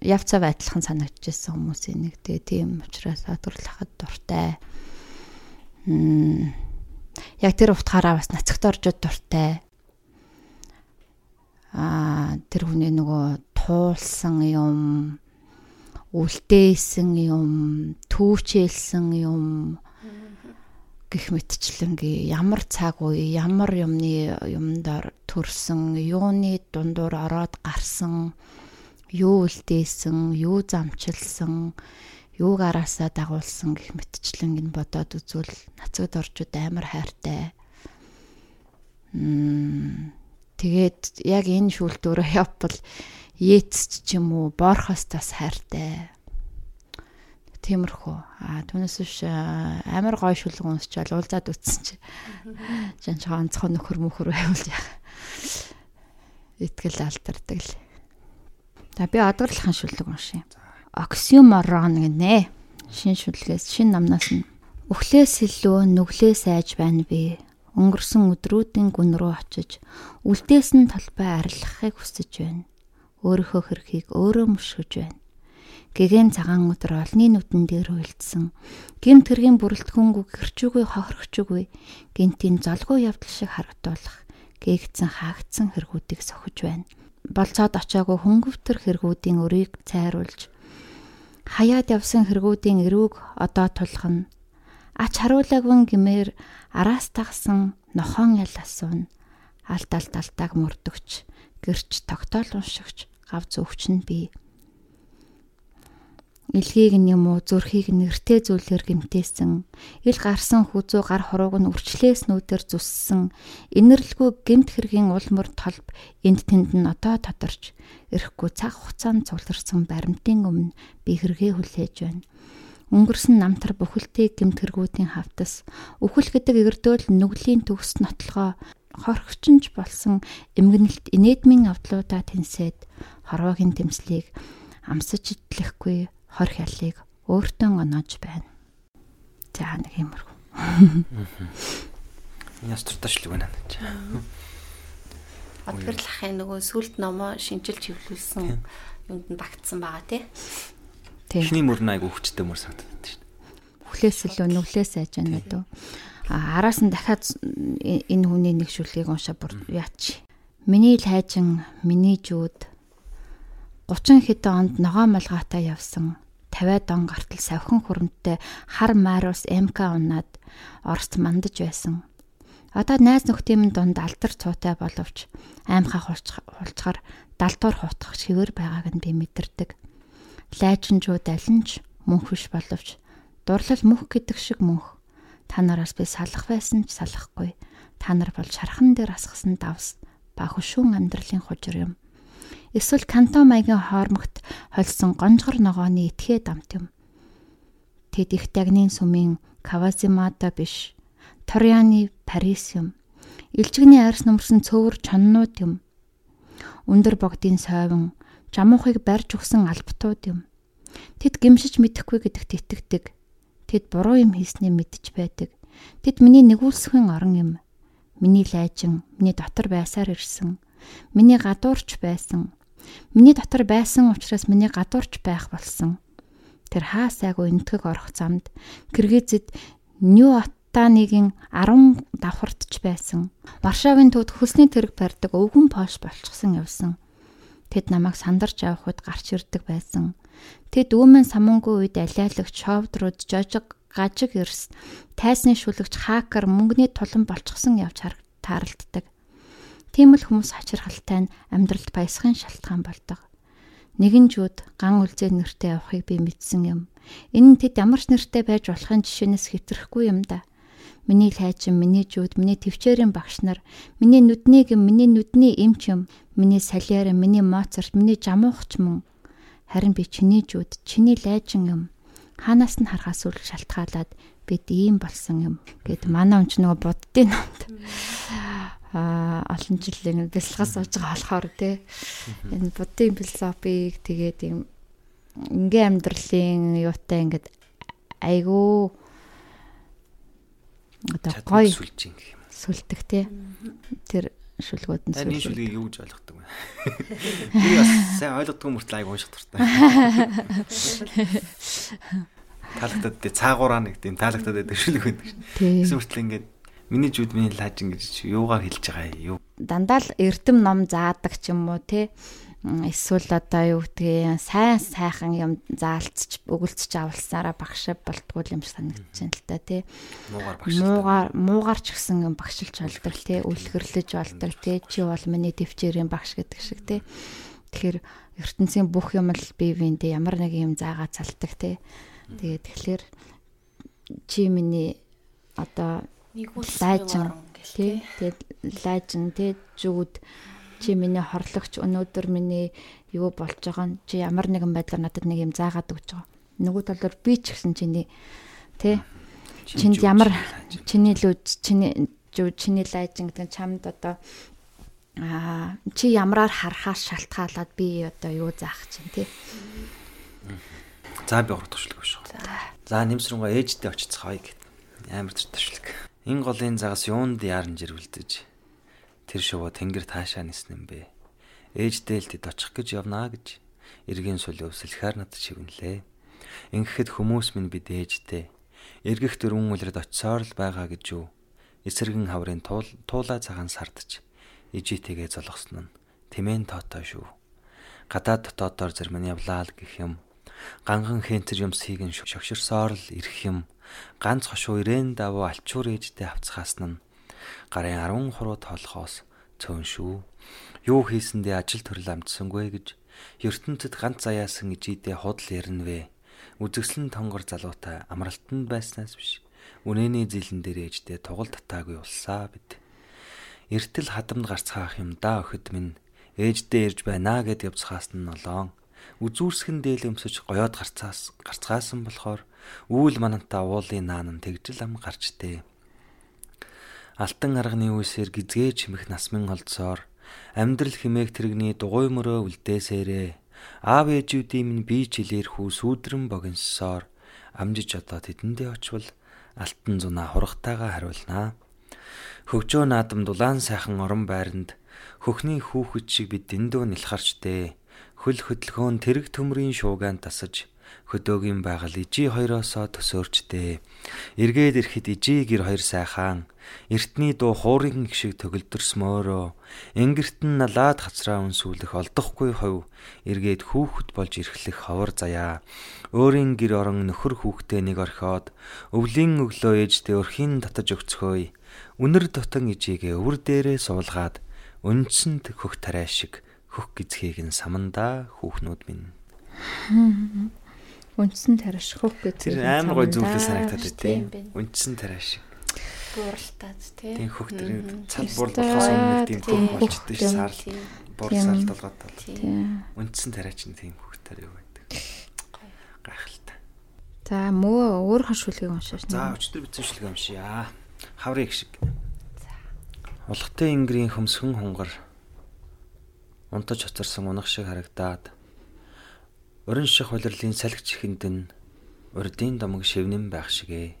явцав адилхан санагдчихсан хүмүүсийн нэг. Тэгээ тийм учраас одорлол ахад дуртай. Яг тэр утгаараа бас нацагт оржод дуртай аа тэр хүний нөгөө туулсан юм үлдээсэн юм түүчээлсэн юм гэх мэтчлэнгийн ямар цаг үе ямар юмны юмдаар төрсөн юуны дундуур ороод гарсан юу үлдээсэн юу замчилсан юу гараасаа дагуулсан гэх мэтчлэн ин бодоод үзвэл нацагд орчууд амар хайртай. Мм Тэгээд яг энэ шүүлтөөрөө явбал Йейтс ч юм уу Борхоос тас хайртай. Тиймэрхүү. Аа түүнээс биш амар гой шүлэг унсчаал уулзаад үтсэн чи. Жан ч онцгой нөхөр мөхөр байвал яах. Итгэл алдардаг л. За би одоорлохын шүлэг уншия. Оксюморон гинэ. Шин шүлгээс шин намнаас нь Өглөөс илүү нүглээс айж байна би өнгөрсөн өдрүүдийн гүн рүү очиж үлдээс нь талбай арилгахыг хүсэж байна. Өөрийнхөө хэрхийг өөрөө мөшгөж байна. Гэгэн цагаан өдөр олны нүдэн дээр хуйлдсан. Гимт хэргийн бүрэлдэхүүнгүй гэрчүүгүй хохирохчгүй гинтийн золгүй явдал шиг харагдуулах гээгцэн хаагдсан хэрэгүүдийг сохиж байна. Болцоод очиагүй хөнгөвтөр хэрэгүүдийн өрийг цайруулж хаяад явсан хэрэгүүдийн эрүүг одоо тулхна. Ач харуулаагүй гэмээр араас тагсан нохон ял асуун алт алт алтааг мөрдөгч гэрч тогтоол уншигч гав зөвч нь би илгийг нь юм уу зүрхийг нэртэй зүйлээр гимтээсэн ил гарсан хүзүү гар хорууг нь үрчлээс нүүдэр зүссэн. Инэрлгүй гимт хэргийн улмөр толб энд тэнд нь одоо тодорч ирэхгүй цаг хугацаанд цугларсан баримтын өмнө би хэрэгээ хүлээж байна. Өнгөрсөн намтар бүхэлдээ гэмтгэргүүдийн хавтас үхэл гэдэг эрдөөл нүглийн төгс нотлогоо хорхичинж болсон эмгэнэлт инээдмийн авдлуудаа тэнсээд хорвогийн тэмслийг амсаж идлэхгүй хор хялыг өөртөө оноож байна. За нэг юмруу. Яс турташлаг байна. Одгэрл ахын нөгөө сүлд номоо шинжилж хөвлүүлсэн юунд нь багтсан байгаа тий. Тийм. Эхний мөр нь айгу хүчтэй мөр санагдаад дээ. Хүлээс илүү нүглээс айж байна дөө. А араас нь дахиад энэ хүний нэг шүлгийг уншаа бүр яач. Миний л хайжин, миний жүүд 30 хэдэн онд ногоо малгаатай явсан 50 он гартал савхан хөрөмттэй хар Мариус МК унаад Оросд мандаж байсан. Одоо найз нөхдийн дунд алдар цуутай боловч аймхаа хулцгаар далдуур хутгах шивэр байгааг нь би мэдэрдэг. Лайчинжууд алинч мөнх биш боловч дурлал мөх гэдэг шиг мөнх. Та нараас би салах байсан ч салахгүй. Та нар бол шархан дээр асгасан давс ба хөшүүн амьдралын хужир юм. Эсвэл кантон маягийн хоормогт холсон гонжгор ногооны итгээ дамт юм. Тэд их дагнын сүмийн Кавазимата биш Торяны Парис юм. Илжигний арьс нөмөрсөн цөөвөр чоннууд юм. Өндөр богдын сойвон жамуухыг барьж өгсөн албатууд юм. Тэд гимшиж мэдэхгүй гэдэгт итгэдэг. Тэд буруу юм хийснээ мэдж байдаг. Тэд миний нэгүүлсхэн орон юм. Миний лайжин, миний дотор байсаар ирсэн. Миний гадуурч байсан. Миний дотор байсан учраас миний гадуурч байх болсон. Тэр хаа сайгүй энтгэг орох замд Киргизэд Нью Атаныгийн 10 давхартч байсан. Варшавын төвд хөлсний тэрэг барьдаг өвгөн пош болчихсон явсан. Тэд намайг сандарч явхад гарч ирдэг байсан. Тэд өөмөн самунгүй үед алиалагч шовдрууд жожиг гажиг эрс тайсны шүлэгч хакер мөнгөний тулан болчихсон явж тааралддаг. Тийм л хүмүүс хачирхалтай нь амьдралд баясгын шалтгаан болдог. Нэгэн жууд ган үлзээ нэртэй явахыг би мэдсэн юм. Энэ нь тэд ямар ч нэртэй байж болохын жишээнээс хэтрэхгүй юм да. Миний хайчин, миний жууд, миний төвчээрийн багш нар, миний нүдний гэм, миний нүдний эмч юм, миний салиар, миний моцарт, миний жамуухч мөн. Харин би чиний жууд, чиний лайжин юм. Хаанаас нь харахаас үл шалтгаалаад бид ийм болсон юм гэд манай өмч нөгөө буддын номд олон жилийн бэлсгас сууж байгаа болохоор тий энэ буддын философиг тэгээд юм ингийн амьдралын юутай ингээд айгүй одоо гоё сүлж ин гэх юм. сүлдэг тий тэр шүлгүүд нь Энэ шүлгийг юу гэж ойлгодог вэ? Би бас сайн ойлгодгүй мөртлөө айгу унших дуртай. Таалагдаад тий цаагаараа нэг тийм таалагдаад байдаг шүлэг байдаг шин. тий Гэсэн мөртлөө ингээд миний жууд миний лаажин гэж юугаар хэлж байгаа юу? Дандаа л эрдэм ном заадаг ч юм уу тий эсвэл одоо юу гэдгийг сайн сайхан юм заалцч өгөлцч авалсараа багш болтгүй юм санагдаж байна л та тий Муугар багш. муугаар муугаар ч гэсэн юм багшилж болдог тий үлгэрлэж болдог тий чи бол миний төвчээрийн багш гэдэг шиг тий тэгэхээр ертөнцийн бүх юм л бие биендээ ямар нэг юм заагаа цалдаг тий тэгээд тэгэхээр чи миний одоо лайжин тий тэгээд лайжин тий зүуд чи миний хорлогч өнөөдөр миний юу болж байгаа нь чи ямар нэгэн байдлаар надад нэг юм заагаад өгч байгаа. Нөгөө талаар би ч гэсэн чиний тий чинд ямар чиний лүж чиний жуу чиний лайжин гэдэг нь чамд одоо аа чи ямраар харахаас шалтгаалаад би одоо юу заах чинь тий За би урах төвшлэг биш. За нэмсрэнгаа ээжтэй очицгаая гэд. Амар ч төвшлэг. Энэ голын загас юунд яарн жирвэлдэж тэр шувуу тэнгэр таашаа нисэн юм бэ. Ээжтэй л тэд очих гэж явнаа гэж эргийн сүл өвсөлхөр над шивнэлээ. Ингэхэд хүмүүс минь бид ээжтэй эргэх дөрвөн үлрээд очисоор л байгаа гэж юу. Эсэргэн хаврын туул туулаа цагаан сардж ижитэйгээ золгосон нь тэмээн тоотой шүү. Гадаад дотоодоор зэрмэн явлаа л гэх юм. Ганган хэнтэр юмсыг нь шогширсоор л ирэх юм. Ганц хошуу ирээн давуу алчуур ээжтэй авцхаас нь гарын 10 хуруу тоолохоос цөөн шүү. Юу хийсэндээ ажил төрөл амжсангүй гэж ертөнцид ганц заяасан ижидээ худал ярнвэ. Үзэгслэн тонгор залуутай амралтанд байснаас биш. Үнэний зилэн дээр ээждээ тугал татаагүй улсаа бид. Эртэл хадамд гарцгаах юм да охид минь ээждээ ирж байна гэд явцхаас нь noloон. Үзүүрсгэн дээлэмсэж гоёод гарцаас гарцгаасан болохоор үүл манантаа уулын наан нь тэгжил ам гарчтэй. Алтан арганы үсээр гизгээ чимэх насмын холдсоор амьдрал химээх тэрэгний дугуй мөрөө үлдээсээрээ аав ээжүүдийн минь бие жилээр хүү сүүдрэн богиносоор амжиж одоо тэдэндээ очвол алтан зунаа хургатайгаа хариулнаа. Хөгжөө наадам дулаан сайхан орон байранд Хөхний хүүхэд шиг бид дэндүү нэлхарч дээ. Хөл хөдөлгөөн тэрэг төмрийн шуугаан тасаж хөдөөгийн байгаль ижи хоёроосоо төсөөрчдээ. Эргээд ирэхэд ижи гэр хоёр сайхан эртний дуу хуурын шиг төгөлдөрсмөөрөө ингэрт нь налаад хацраа үнсүүлэх олдохгүй хов эргээд хүүхэд болж ирэхлэх ховор заяа. Өөрийн гэр орон нөхөр хүүхдээ нэг орхиод өвлийн өглөө ээждээ өрхийн татаж өгцгөөе. Үнэр дотон ижигээ өвөр дээрээ суулгаад Үндсэнд хөх тарай шиг хөх гизхийг нь самандаа хүүхнүүд минь. Үндсэн тарай шиг хөх гизхийг Тэр амар гой зүйлээ санагдаад байдیں۔ Үндсэн тарай шиг. Бууралтаад тий. Тийм хөх тэр цад бур болохоос өмнө тийм хөх болчтой ш сар бур сар толгойд бол. Тийм. Үндсэн тарай чинь тийм хөх тарай байдаг. Гайхалтай. За мөө өөр хашуулгыг уншаач. За өчтөр бичсэн шүлэг уншия. Хаврыг шиг. Улгатай ингрийн хөмсгөн хунгар унтаж хоцорсон унах шиг харагдаад урин ших хулирлын салхич ихэнд нь урдын домог шивнэн байх шигэ.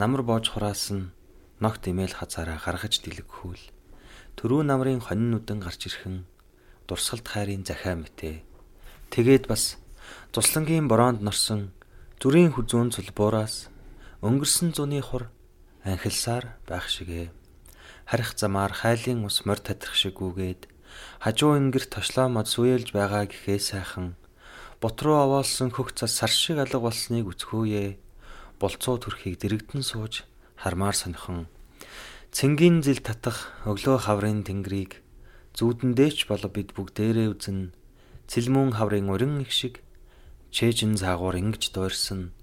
Намар боож хураасан ногт имэйл хазаараа гаргаж дэлгэхүүл төрөө намрын хонин нүдэн гарч ирхэн дурсгалт хайрын захиа мэтээ. Тэгээд бас туслангийн бороонд норсон зүрийн хүзүүн цулбуураас өнгөрсөн зуны хур анхилсаар байх шигэ харих замаар хайлын ус морь татрах шиг үгээд хажуу ингэр тошлоо мод сүйэлж байгаа гэхээ сайхан бот руу овоолсон хөх цас сар шиг алга болсныг үзхүүе болцоо төрхийг дэрэгдэн сууж хармаар сонихон. Цэнгийн зил татах өглөө хаврын тэнгэрийг зүудэндээч боло бид бүгдээрээ үзэн. Цэлмүүн хаврын урин их шиг чэжин заагуур ингэж дуурсан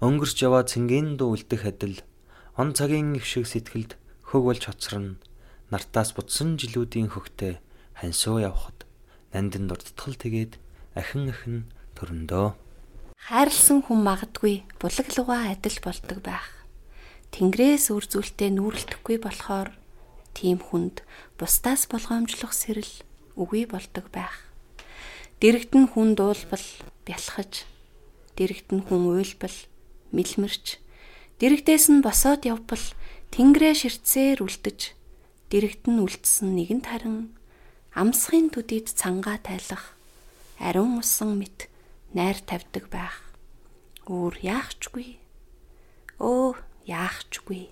өнгөрч яваа цэнгийн дуу үлдэх адил. Он цагийн их шиг сэтгэлд хөг болж хоцорно. Нартаас бутсан жилүүдийн хөгтөө хансуу явхад нандин дурдтгал тэгээд ахин ахин төрөндөө. Хайрлсан хүн магадгүй булаглууга адил болдог байх. Тэнгэрээс үрзүүлтэй нүүрэлтэхгүй болохоор тийм хүнд бусдаас болгоомжлох сэрэл үгүй болдог байх. Дэрэгдэн хүн дуулбал бялхаж, дэрэгдэн хүн уйлбал мэлмэрч, дэрэгдээс нь босоод явбал Тэнгэрээ ширтсээр үлдэж дэрэгдэн үлдсэн нэгэн тарин амсхын төдийд цангаа тайлах ариун усан мэт найр тавьдаг байх. Өөр яахчгүй. Өө яахчгүй.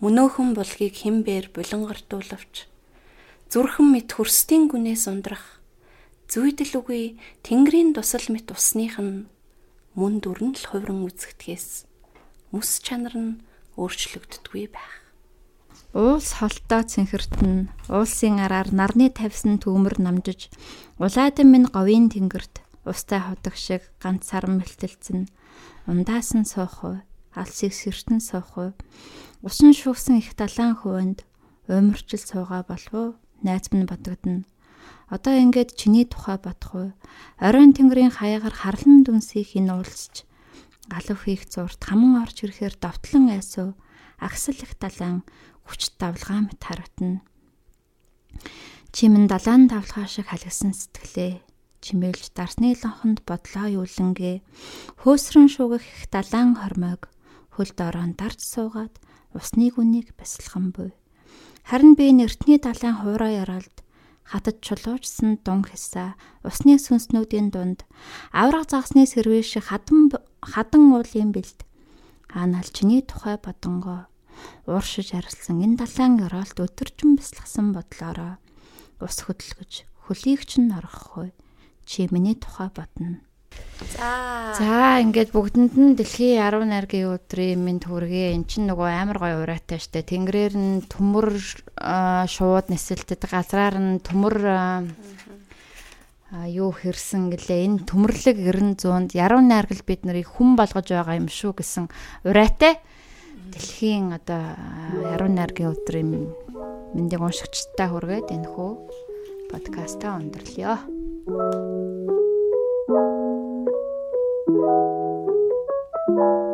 Мөнөөхөн булгийг химбэр булангартуулавч зүрхэн мэт хөрстийн гүнээс ундрах зүйдэл үгүй тэнгэрийн тусал мэт усных нь мөн дүрн л хувиран үзэгдэхээс мөс чанар нь өөрчлөгддгүй байх. Уулс холтоо цэнхэртэн уулсын араар нарны тавьсан түүмэр намжиж улайдан минь говийн тэнгэрт устай ходог шиг ганц саран мэлтэлцэн. Ундаасан суух алсыг сэртэн суух усан шуугсан их далайн хувинд уймарчил суугаа болов найз минь бодогдно. Одоо ингээд чиний тухай бодох уу? Оройн тэнгэрийн хаягаар харлан дүнсийг хин уулсч галав хийх зурт хаман орж ирэхээр довтлон айсуу агсал их далайн хүч давлгаа мэт харагтана. Чимэн далайн давлгаа шиг халгсан сэтгэлээ чимээлж дарсны лонхонд бодлоо юулангээ. Хөөсрөн шугах их далайн хормойг хөлд ороон дарж суугаад усны гүнийг басилхан буй. Харин би нэртний далайн хуурай яралд хатад чулуужсан дун хэсаа усны сүнснүүдийн дунд авраг загсны сэрвээ шиг хадан хадан уулын бэлд. Аанал чиний тухай бодонгоо ууршиж арилсан энэ далайн оролт өдөржин бясалгасан бодлороо ус хөдөлгөж хөлийг чинь орохгүй чи миний тухай бодно За. За ингээд бүгдэнд нь дэлхийн 10 найргийн өдрийн минь төргээ эн чинь нөгөө амар гоё ураатай штэ. Тэнгэрээр нь төмөр шууд нисэлтэд газраар нь төмөр юу хэрсэн гэлээ энэ төмөрлөг 900-д яруу найргал бид нарыг хүн болгож байгаа юм шүү гэсэн ураатай дэлхийн одоо яруу найргийн өдрийн мэндийг уншигчтай хүргээд энэ хөө подкастаа өндөрлөё. thank you.